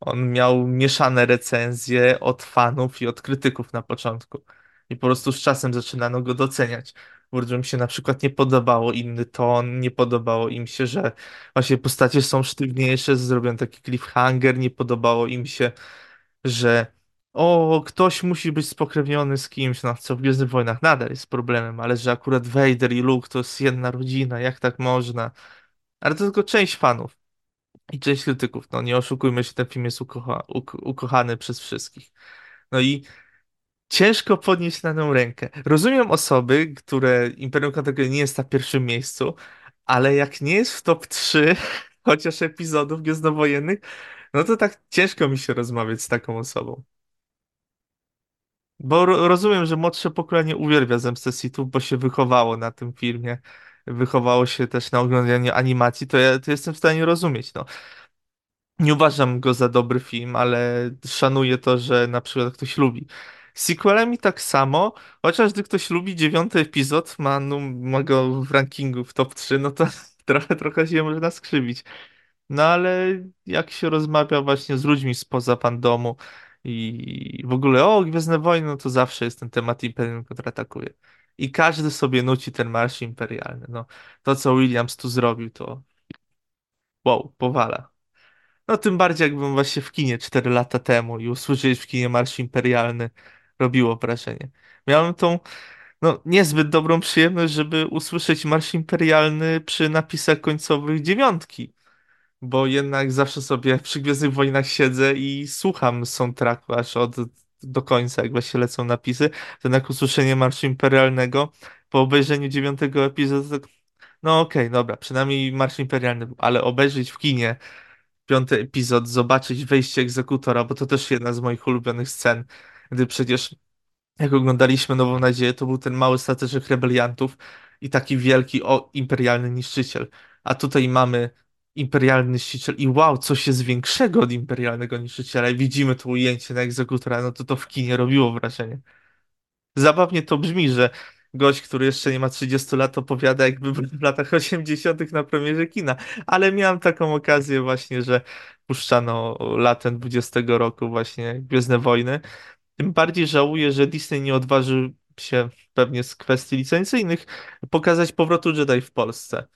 On miał mieszane recenzje od fanów i od krytyków na początku. I po prostu z czasem zaczynano go doceniać. Ludziom się na przykład nie podobało inny ton, nie podobało im się, że właśnie postacie są sztywniejsze, zrobią taki cliffhanger, nie podobało im się, że o, ktoś musi być spokrewniony z kimś, no co w Gwiezdnych Wojnach nadal jest problemem, ale że akurat Vader i Luke to jest jedna rodzina, jak tak można? Ale to tylko część fanów i część krytyków, no nie oszukujmy się, ten film jest ukocha uk ukochany przez wszystkich. No i ciężko podnieść na nią rękę. Rozumiem osoby, które Imperium Kategorii nie jest na pierwszym miejscu, ale jak nie jest w top 3 [LAUGHS] chociaż epizodów gwiezdnowojennych, no to tak ciężko mi się rozmawiać z taką osobą. Bo ro rozumiem, że młodsze pokolenie uwielbia Zemstę Sithów, bo się wychowało na tym filmie, wychowało się też na oglądaniu animacji, to ja to jestem w stanie rozumieć, no. Nie uważam go za dobry film, ale szanuję to, że na przykład ktoś lubi. Sequelami tak samo, chociaż gdy ktoś lubi dziewiąty epizod, ma, no, ma go w rankingu w top 3, no to [LAUGHS] trochę, trochę się można skrzywić. No ale jak się rozmawia właśnie z ludźmi spoza fandomu i w ogóle o Gwiezdne Wojny, no to zawsze jest ten temat Imperium kontratakuje. I każdy sobie nuci ten marsz imperialny. No, to, co Williams tu zrobił, to wow, powala. No tym bardziej jakbym właśnie w kinie 4 lata temu i usłyszeć w kinie Marsz Imperialny robiło wrażenie. Miałem tą no, niezbyt dobrą przyjemność, żeby usłyszeć Marsz Imperialny przy napisach końcowych dziewiątki, bo jednak zawsze sobie przy Gwiezdnych Wojnach siedzę i słucham soundtracku aż od do końca, jak właśnie lecą napisy, to jednak usłyszenie Marszu Imperialnego po obejrzeniu dziewiątego epizodu, no okej, okay, dobra, przynajmniej Marsz Imperialny, ale obejrzeć w kinie piąty epizod, zobaczyć wejście egzekutora, bo to też jedna z moich ulubionych scen, gdy przecież jak oglądaliśmy Nową Nadzieję, to był ten mały stateczek rebeliantów i taki wielki o imperialny niszczyciel. A tutaj mamy imperialny niszczyciel i wow, coś jest większego od imperialnego niszczyciela i widzimy to ujęcie na egzekutora, no to to w kinie robiło wrażenie. Zabawnie to brzmi, że gość, który jeszcze nie ma 30 lat, opowiada jakby w [LAUGHS] latach 80. na premierze kina, ale miałem taką okazję właśnie, że puszczano latem 20 roku właśnie Gwiezdne Wojny. Tym bardziej żałuję, że Disney nie odważył się pewnie z kwestii licencyjnych pokazać powrotu Jedi w Polsce.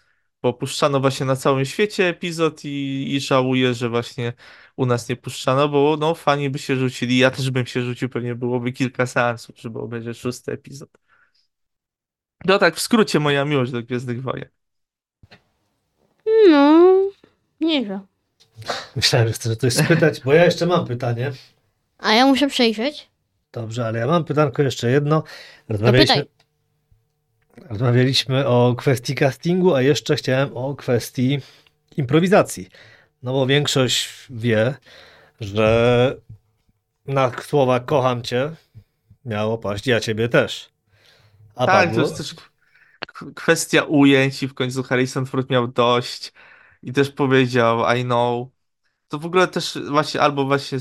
Bo puszczano właśnie na całym świecie epizod i, i żałuję, że właśnie u nas nie puszczano, bo no fani by się rzucili, ja też bym się rzucił, pewnie byłoby kilka seansów, żeby obejrzeć szósty epizod. No tak, w skrócie moja miłość do Gwiezdnych Wojen. No, nie wiem. Myślałem, że chcę coś spytać, bo ja jeszcze mam pytanie. A ja muszę przejrzeć. Dobrze, ale ja mam pytanko jeszcze jedno. Rozmawialiśmy, no rozmawialiśmy o kwestii castingu, a jeszcze chciałem o kwestii improwizacji. No bo większość wie, że na słowa kocham cię miało paść ja ciebie też. A tak, to jest też kwestia ujęć i w końcu Harrison Ford miał dość i też powiedział I know. To w ogóle też właśnie albo właśnie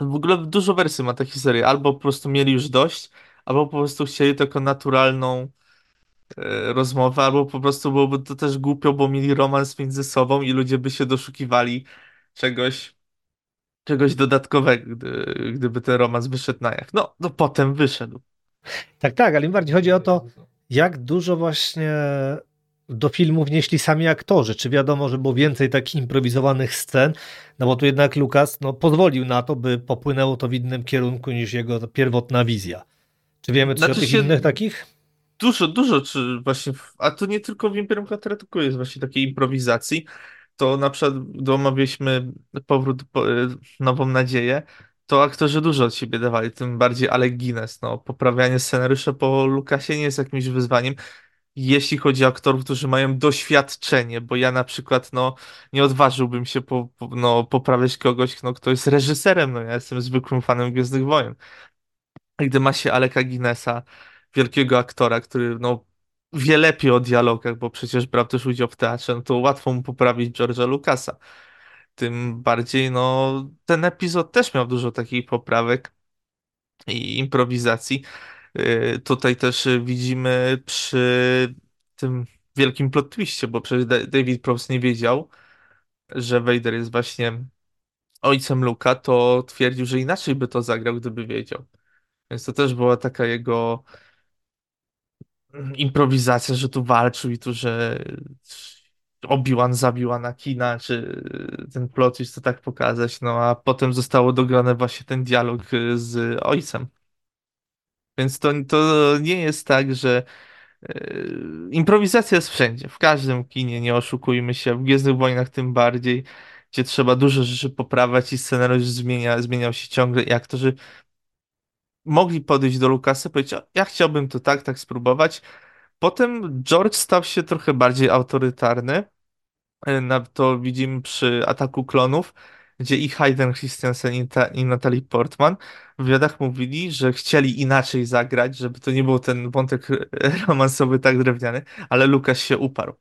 w ogóle dużo wersji ma ta historia. Albo po prostu mieli już dość, albo po prostu chcieli taką naturalną e, rozmowę, albo po prostu byłoby to też głupio, bo mieli romans między sobą i ludzie by się doszukiwali czegoś czegoś dodatkowego, gdy, gdyby ten romans wyszedł na jak. No, no potem wyszedł. Tak, tak, ale im bardziej chodzi o to, jak dużo właśnie do filmu wnieśli sami aktorzy. Czy wiadomo, że było więcej takich improwizowanych scen? No bo tu jednak Lukas no, pozwolił na to, by popłynęło to w innym kierunku niż jego pierwotna wizja. Czy wiemy coś znaczy o tych innych takich? Dużo, dużo, czy właśnie, a to nie tylko w Imperium Kateretyku jest właśnie takiej improwizacji, to na przykład, gdy omawialiśmy powrót, po, e, Nową Nadzieję, to aktorzy dużo od siebie dawali, tym bardziej Alec Guinness, no, poprawianie scenariusza po Lukasie nie jest jakimś wyzwaniem, jeśli chodzi o aktorów, którzy mają doświadczenie, bo ja na przykład no, nie odważyłbym się po, po, no, poprawiać kogoś, no, kto jest reżyserem, no ja jestem zwykłym fanem Gwiezdnych Wojen. Gdy ma się Aleka Guinnessa, wielkiego aktora, który no, wie lepiej o dialogach, bo przecież brał też udział w teatrze, no to łatwo mu poprawić George'a Lucasa. Tym bardziej, no, ten epizod też miał dużo takich poprawek i improwizacji. Y, tutaj też widzimy przy tym wielkim plot twistie, bo przecież David Prowse nie wiedział, że Vader jest właśnie ojcem Luka, to twierdził, że inaczej by to zagrał, gdyby wiedział. Więc to też była taka jego improwizacja, że tu walczył i tu, że Obi-Wan zabił Anakina, czy ten plot twist to tak pokazać, no a potem zostało dograne właśnie ten dialog z ojcem. Więc to, to nie jest tak, że yy, improwizacja jest wszędzie, w każdym kinie, nie oszukujmy się, w Gwiezdnych Wojnach tym bardziej, gdzie trzeba dużo rzeczy poprawiać i scenariusz zmienia, zmieniał się ciągle i aktorzy mogli podejść do Lukasa i powiedzieć, ja chciałbym to tak, tak spróbować. Potem George stał się trochę bardziej autorytarny, yy, to widzimy przy Ataku Klonów, gdzie i Hayden Christensen i, ta, i Natalie Portman w wywiadach mówili, że chcieli inaczej zagrać, żeby to nie był ten wątek romansowy tak drewniany, ale Lukas się uparł.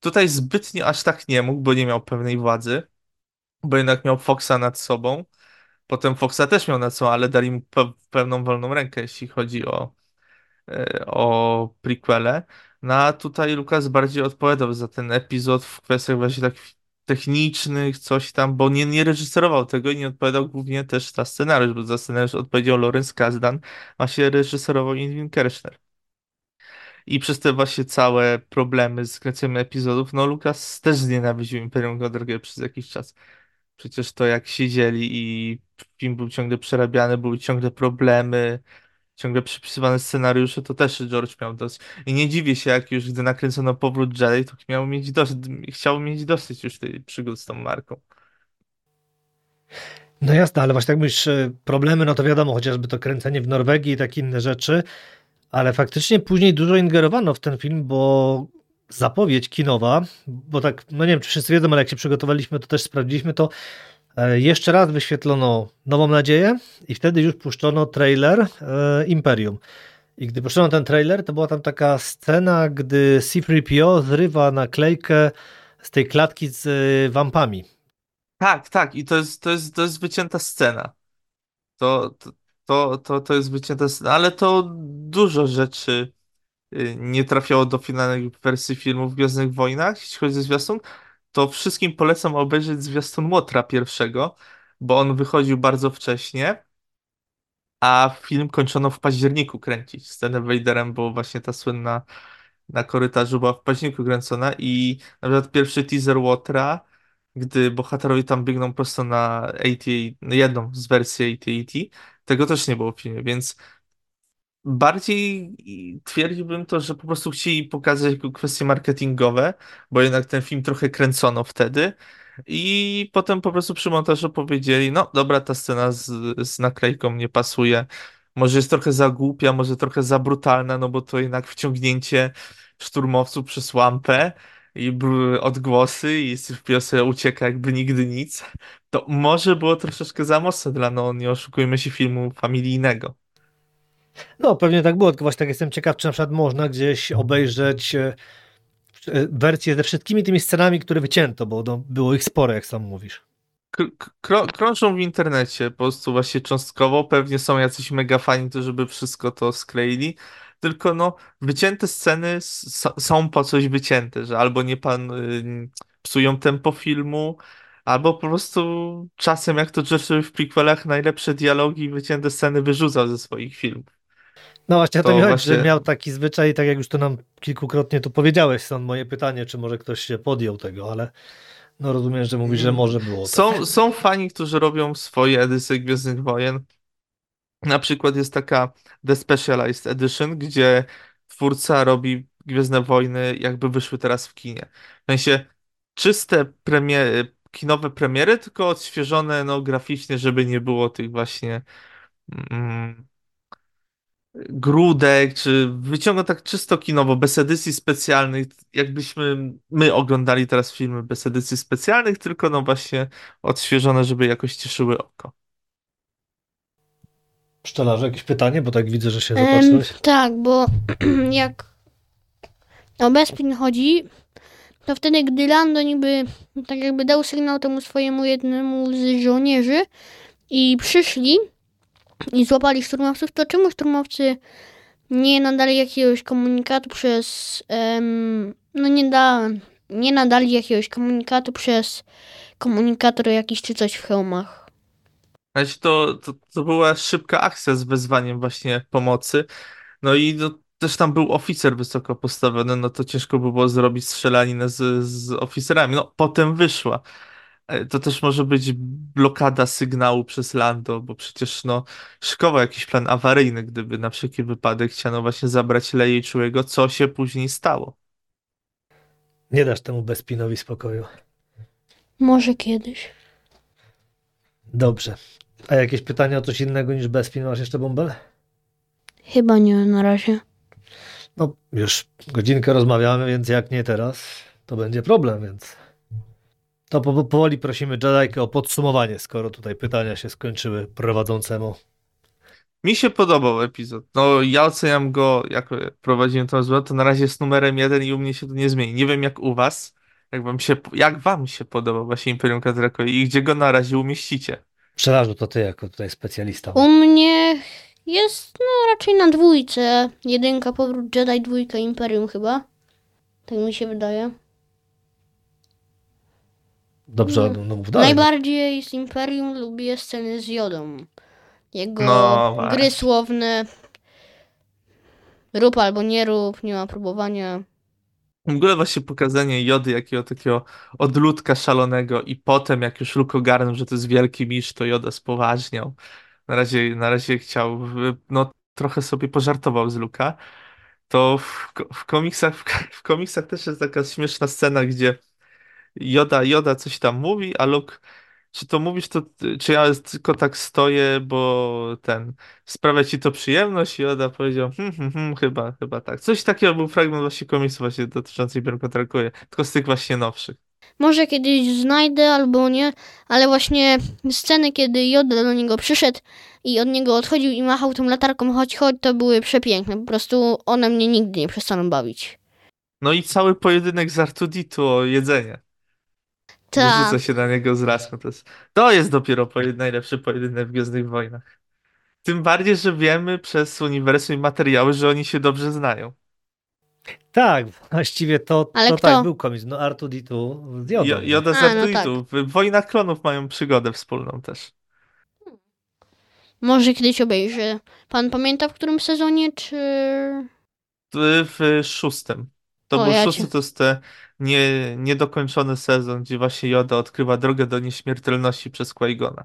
Tutaj zbytnio aż tak nie mógł, bo nie miał pewnej władzy, bo jednak miał Foxa nad sobą. Potem Foxa też miał nad sobą, ale dali mu pe pewną wolną rękę, jeśli chodzi o, e, o prequele. No a tutaj Lukas bardziej odpowiadał za ten epizod w kwestiach właśnie tak technicznych, coś tam, bo nie, nie reżyserował tego i nie odpowiadał głównie też za scenariusz, bo za scenariusz odpowiedział Lorenz Kasdan, a się reżyserował Irwin Kershner. I przez te właśnie całe problemy z kręceniem epizodów, no Lukas też znienawidził Imperium Godrogę przez jakiś czas. Przecież to jak siedzieli i film był ciągle przerabiany, były ciągle problemy, ciągle przypisywane scenariusze, to też George miał dosyć. I nie dziwię się, jak już gdy nakręcono Powrót Jedi, to miał mieć dosyć, chciał mieć dosyć już tej przygód z tą marką. No jasne, ale właśnie tak mówisz, e, problemy, no to wiadomo, chociażby to kręcenie w Norwegii i takie inne rzeczy, ale faktycznie później dużo ingerowano w ten film, bo zapowiedź kinowa, bo tak, no nie wiem, czy wszyscy wiedzą, ale jak się przygotowaliśmy, to też sprawdziliśmy to, E, jeszcze raz wyświetlono Nową Nadzieję i wtedy już puszczono trailer e, Imperium. I gdy puszczono ten trailer, to była tam taka scena, gdy C-3PO zrywa naklejkę z tej klatki z e, wampami. Tak, tak. I to jest, to jest, to jest wycięta scena. To, to, to, to, to jest wycięta scena, ale to dużo rzeczy nie trafiało do finalnej wersji filmu w Gwiezdnych Wojnach, jeśli chodzi o zwiastun to wszystkim polecam obejrzeć zwiastun Łotra pierwszego, bo on wychodził bardzo wcześnie, a film kończono w październiku kręcić. Scenę Vaderem, bo właśnie ta słynna na korytarzu była w październiku kręcona i na przykład pierwszy teaser Łotra, gdy bohaterowie tam biegną prosto na AT, jedną z wersji AT&T, tego też nie było w filmie, więc Bardziej twierdziłbym to, że po prostu chcieli pokazać kwestie marketingowe, bo jednak ten film trochę kręcono wtedy i potem po prostu przy montażu powiedzieli, no dobra, ta scena z, z naklejką nie pasuje, może jest trochę za głupia, może trochę za brutalna, no bo to jednak wciągnięcie szturmowców przez lampę i odgłosy i sobie ucieka jakby nigdy nic, to może było troszeczkę za mocne dla, no nie oszukujmy się, filmu familijnego. No, pewnie tak było, tylko właśnie tak jestem ciekaw, czy na przykład można gdzieś obejrzeć e, e, wersję ze wszystkimi tymi scenami, które wycięto, bo no, było ich sporo, jak sam mówisz. Krą krążą w internecie po prostu właśnie cząstkowo, pewnie są jacyś mega fani, którzy by wszystko to skleili, tylko no, wycięte sceny są po coś wycięte, że albo nie pan y, psują tempo filmu, albo po prostu czasem, jak to George w prequelach, najlepsze dialogi wycięte sceny wyrzucał ze swoich filmów. No właśnie, to, to mi chodzi, właśnie... że miał taki zwyczaj, tak jak już to nam kilkukrotnie tu powiedziałeś, stąd moje pytanie, czy może ktoś się podjął tego, ale no rozumiem, że mówisz, że może było. Są, tak. są fani, którzy robią swoje edycje Gwiezdnych Wojen, na przykład jest taka The Specialized Edition, gdzie twórca robi Gwiezdne Wojny, jakby wyszły teraz w kinie. W sensie czyste premiery, kinowe premiery, tylko odświeżone no, graficznie, żeby nie było tych właśnie mm, grudek, czy wyciąga tak czysto kinowo, bez edycji specjalnych, jakbyśmy my oglądali teraz filmy bez edycji specjalnych, tylko no właśnie odświeżone, żeby jakoś cieszyły oko. Pszczelarze, jakieś pytanie? Bo tak widzę, że się zapatrzyłeś. Um, tak, bo [CLEARS THROAT] jak o Bespin chodzi, to wtedy, gdy Lando niby tak jakby dał sygnał temu swojemu jednemu z żołnierzy i przyszli i złapali szturmowców, to czemu szturmowcy nie nadali jakiegoś komunikatu przez um, no nie da, nie nadali jakiegoś komunikatu przez komunikator jakiś czy coś w hełmach? To, to, to była szybka akcja z wezwaniem właśnie pomocy. No i no, też tam był oficer wysoko postawiony, no to ciężko by było zrobić strzelaninę z, z oficerami. No potem wyszła. E, to też może być blokada sygnału przez Lando, bo przecież no szykował jakiś plan awaryjny, gdyby na wszelki wypadek chciano właśnie zabrać Leję i Czułego, co się później stało. Nie dasz temu Bespinowi spokoju. Może kiedyś. Dobrze. A jakieś pytania o coś innego niż Bespin masz jeszcze, Bąbel? Chyba nie na razie. No, już godzinkę rozmawiamy, więc jak nie teraz, to będzie problem, więc... To po, powoli prosimy Jedikę o podsumowanie, skoro tutaj pytania się skończyły prowadzącemu. Mi się podobał epizod. No, ja oceniam go, jak prowadzimy to rozmowę, to na razie jest numerem jeden i u mnie się to nie zmieni. Nie wiem jak u was, jak wam się, jak wam się podoba właśnie Imperium Kadrako i gdzie go na razie umieścicie. Przelażu to ty jako tutaj specjalista. U mnie jest no raczej na dwójce. Jedynka, powrót Jedi, dwójka, Imperium chyba. Tak mi się wydaje. Dobrze, no, no mów dalej. Najbardziej z Imperium lubię sceny z Jodą. Jego no, gry słowne. Rób albo nie rób, nie ma próbowania. W ogóle właśnie pokazanie Jody jakiego takiego odludka szalonego i potem jak już Luke ogarnął, że to jest wielki mistrz, to Joda spoważniał. Na razie, na razie chciał, no trochę sobie pożartował z Luka. To w, w, komiksach, w, w komiksach też jest taka śmieszna scena, gdzie Joda, Joda coś tam mówi, a Luke czy to mówisz, to, czy ja tylko tak stoję, bo ten, sprawia ci to przyjemność? I Oda powiedział, hm, hm, hm, chyba, chyba tak. Coś takiego był fragment właśnie komiksu właśnie dotyczący Iberkontrakuje, tylko z tych właśnie nowszych. Może kiedyś znajdę albo nie, ale właśnie sceny, kiedy Joda do niego przyszedł i od niego odchodził i machał tą latarką, chodź, chodź, to były przepiękne. Po prostu one mnie nigdy nie przestaną bawić. No i cały pojedynek z Artuditu o jedzenie. Tak. Rzuca się na niego z raską. To jest, to jest dopiero pojed najlepszy pojedynek w Gwiezdnych Wojnach. Tym bardziej, że wiemy przez uniwersum i materiały, że oni się dobrze znają. Tak, właściwie to, Ale to tak był komiks. No Artu Ditu z Jodą. Joda z Artu no tak. W Wojnach Klonów mają przygodę wspólną też. Może kiedyś obejrzę. Pan pamięta w którym sezonie, czy... W, w szóstym. To o, był ja szósty, cię... to jest ten nie, niedokończony sezon, gdzie właśnie Joda odkrywa drogę do nieśmiertelności przez Qui-Gona.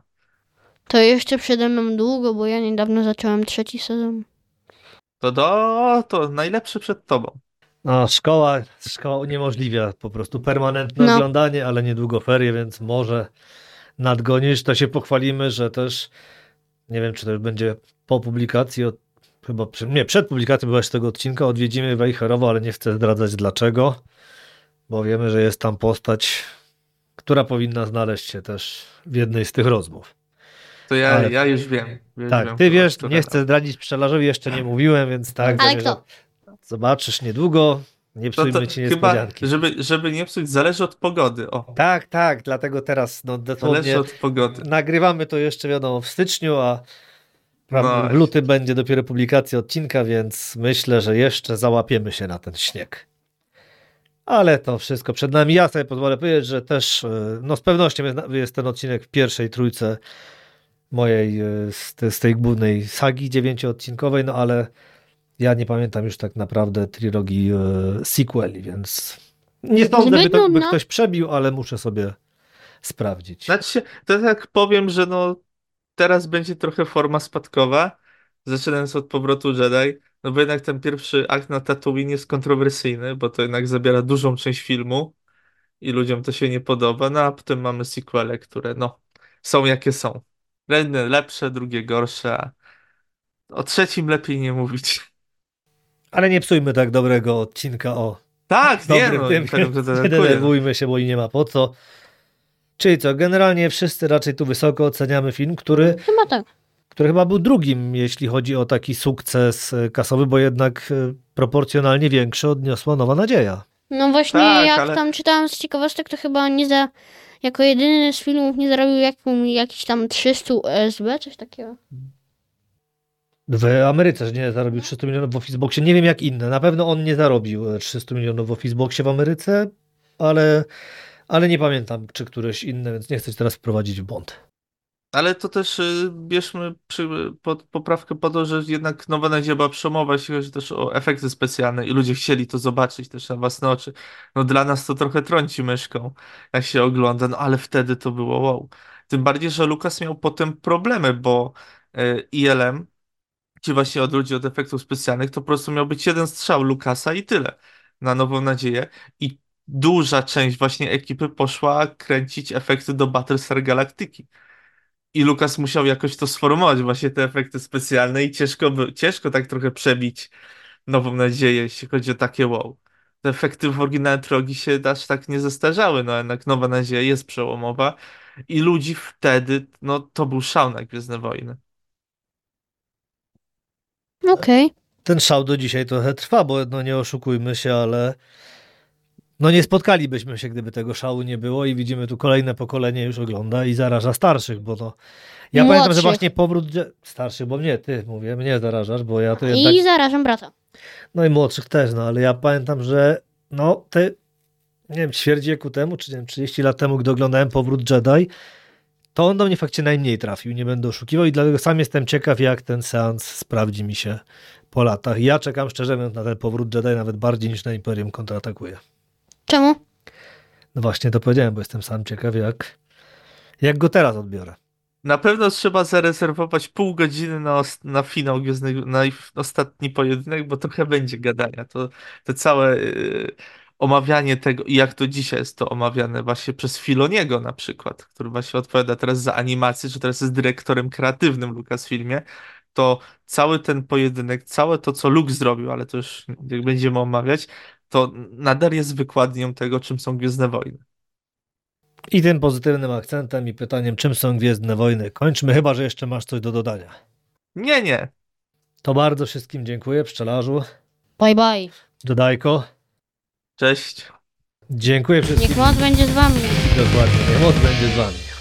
To jeszcze przede mną długo, bo ja niedawno zacząłem trzeci sezon. To do, to najlepszy przed tobą. No, szkoła, szkoła uniemożliwia po prostu permanentne no. oglądanie, ale niedługo ferie, więc może nadgonisz. To się pochwalimy, że też nie wiem, czy to już będzie po publikacji, od, chyba nie, przed publikacją byłaś tego odcinka, odwiedzimy Wejherowo, ale nie chcę zdradzać dlaczego. bo wiemy, że jest tam postać, która powinna znaleźć się też w jednej z tych rozmów. To ja, Ale- ja już wiem. Już Tak, wiem, ty wiesz, nie chcę zdradzić pszczelarzowi, jeszcze nie mówiłem, więc tak. Ale kto? Zobaczysz niedługo, nie To, to psujmy ci chyba, niespodzianki. żeby, żeby nie psuć, zależy od pogody. O, Tak, tak, dlatego teraz no, zależy od pogody. nagrywamy to jeszcze wiadomo w styczniu, a prawda, No. w luty będzie dopiero publikacja odcinka, więc myślę, że jeszcze załapiemy się na ten śnieg. Ale to wszystko przed nami. Ja sobie pozwolę powiedzieć, że też e, no z pewnością jest, jest ten odcinek w pierwszej trójce mojej e, z, te- z tej głównej sagi dziewięcioodcinkowej, no ale ja nie pamiętam już tak naprawdę trilogii e, sequeli, więc nie sądzę, by, to, by ktoś przebił, ale muszę sobie sprawdzić. Znaczy, to tak powiem, że no teraz będzie trochę forma spadkowa, zaczynając od powrotu Jedi, no bo jednak ten pierwszy akt na Tatooine jest kontrowersyjny, bo to jednak zabiera dużą część filmu i ludziom to się nie podoba, no a potem mamy sequele, które no są jakie są. Jedne lepsze, drugie gorsze, a o trzecim lepiej nie mówić. Ale nie psujmy tak dobrego odcinka o Tak, nie no, tym, tak, nie denerwujmy się, bo i nie ma po co. Czyli co, generalnie wszyscy raczej tu wysoko oceniamy film, który, Chyba tak. który chyba był drugim, jeśli chodzi o taki sukces e, kasowy, bo jednak e, proporcjonalnie większy odniosła Nowa Nadzieja. No właśnie, Tak, jak ale- tam czytałam z ciekawostek, to chyba nie za... Jako jedyny z filmów nie zarobił jak, jakiś tam 300 SB, coś takiego. W Ameryce, że nie zarobił 300 milionów w Officeboxie. Nie wiem jak inne. Na pewno on nie zarobił e, 300 milionów w Officeboxie w Ameryce, ale, ale nie pamiętam, czy któreś inne, więc nie chcę teraz wprowadzić w błąd. Ale to też y, bierzmy przy, pod, poprawkę po to, że jednak Nowa Nadzieja była przemowa, jeśli chodzi też o efekty specjalne i ludzie chcieli to zobaczyć też na własne oczy. No dla nas to trochę trąci myszką, jak się ogląda, no ale wtedy to było wow. Tym bardziej, że Lucas miał potem problemy, bo y, ILM, ci właśnie od ludzi od efektów specjalnych, to po prostu miał być jeden strzał Lucasa i tyle na Nową Nadzieję i duża część właśnie ekipy poszła kręcić efekty do Battlestar Galactiki. I Lukas musiał jakoś to sformułować, właśnie te efekty specjalne i ciężko, by, ciężko tak trochę przebić nową nadzieję, jeśli chodzi o takie wow. Te efekty w oryginalnej trologii się aż tak nie zestarzały, no jednak nowa nadzieja jest przełomowa i ludzi wtedy, no to był szał na Gwiezdne Wojny. Okej. ten szał do dzisiaj trochę trwa, bo no nie oszukujmy się, ale no nie spotkalibyśmy się, gdyby tego szału nie było i widzimy tu kolejne pokolenie już ogląda i zaraża starszych, bo to ja pamiętam, że właśnie powrót starszych, bo mnie, ty mówię, mnie zarażasz, bo ja to jednak, I zarażam brata. no i młodszych też, no ale ja pamiętam, że no te, nie wiem, ćwierć wieku temu, czy nie wiem, 30 lat temu, gdy oglądałem powrót Jedi, to on do mnie faktycznie najmniej trafił, nie będę oszukiwał i dlatego sam jestem ciekaw, jak ten seans sprawdzi mi się po latach. Ja czekam szczerze mówiąc na ten powrót Jedi nawet bardziej niż na Imperium kontratakuje. Czemu? No właśnie to powiedziałem, bo jestem sam ciekaw, jak, jak go teraz odbiorę. Na pewno trzeba zarezerwować pół godziny na, na finał Gwiezdnych, na ostatni pojedynek, bo trochę będzie gadania. To, to całe y, omawianie tego i jak to dzisiaj jest to omawiane właśnie przez Filoniego na przykład, który właśnie odpowiada teraz za animację, czy teraz jest dyrektorem kreatywnym w Lucasfilmie, to cały ten pojedynek, całe to, co Luke zrobił, ale to już jak będziemy omawiać, to nadal jest wykładnią tego, czym są Gwiezdne Wojny. I tym pozytywnym akcentem i pytaniem, czym są Gwiezdne Wojny, kończmy, chyba że jeszcze masz coś do dodania. Nie, nie. To bardzo wszystkim dziękuję, pszczelarzu, Bye bye. Dodajko. Cześć. Dziękuję wszystkim. Niech moc będzie z wami. Dokładnie, moc będzie z wami.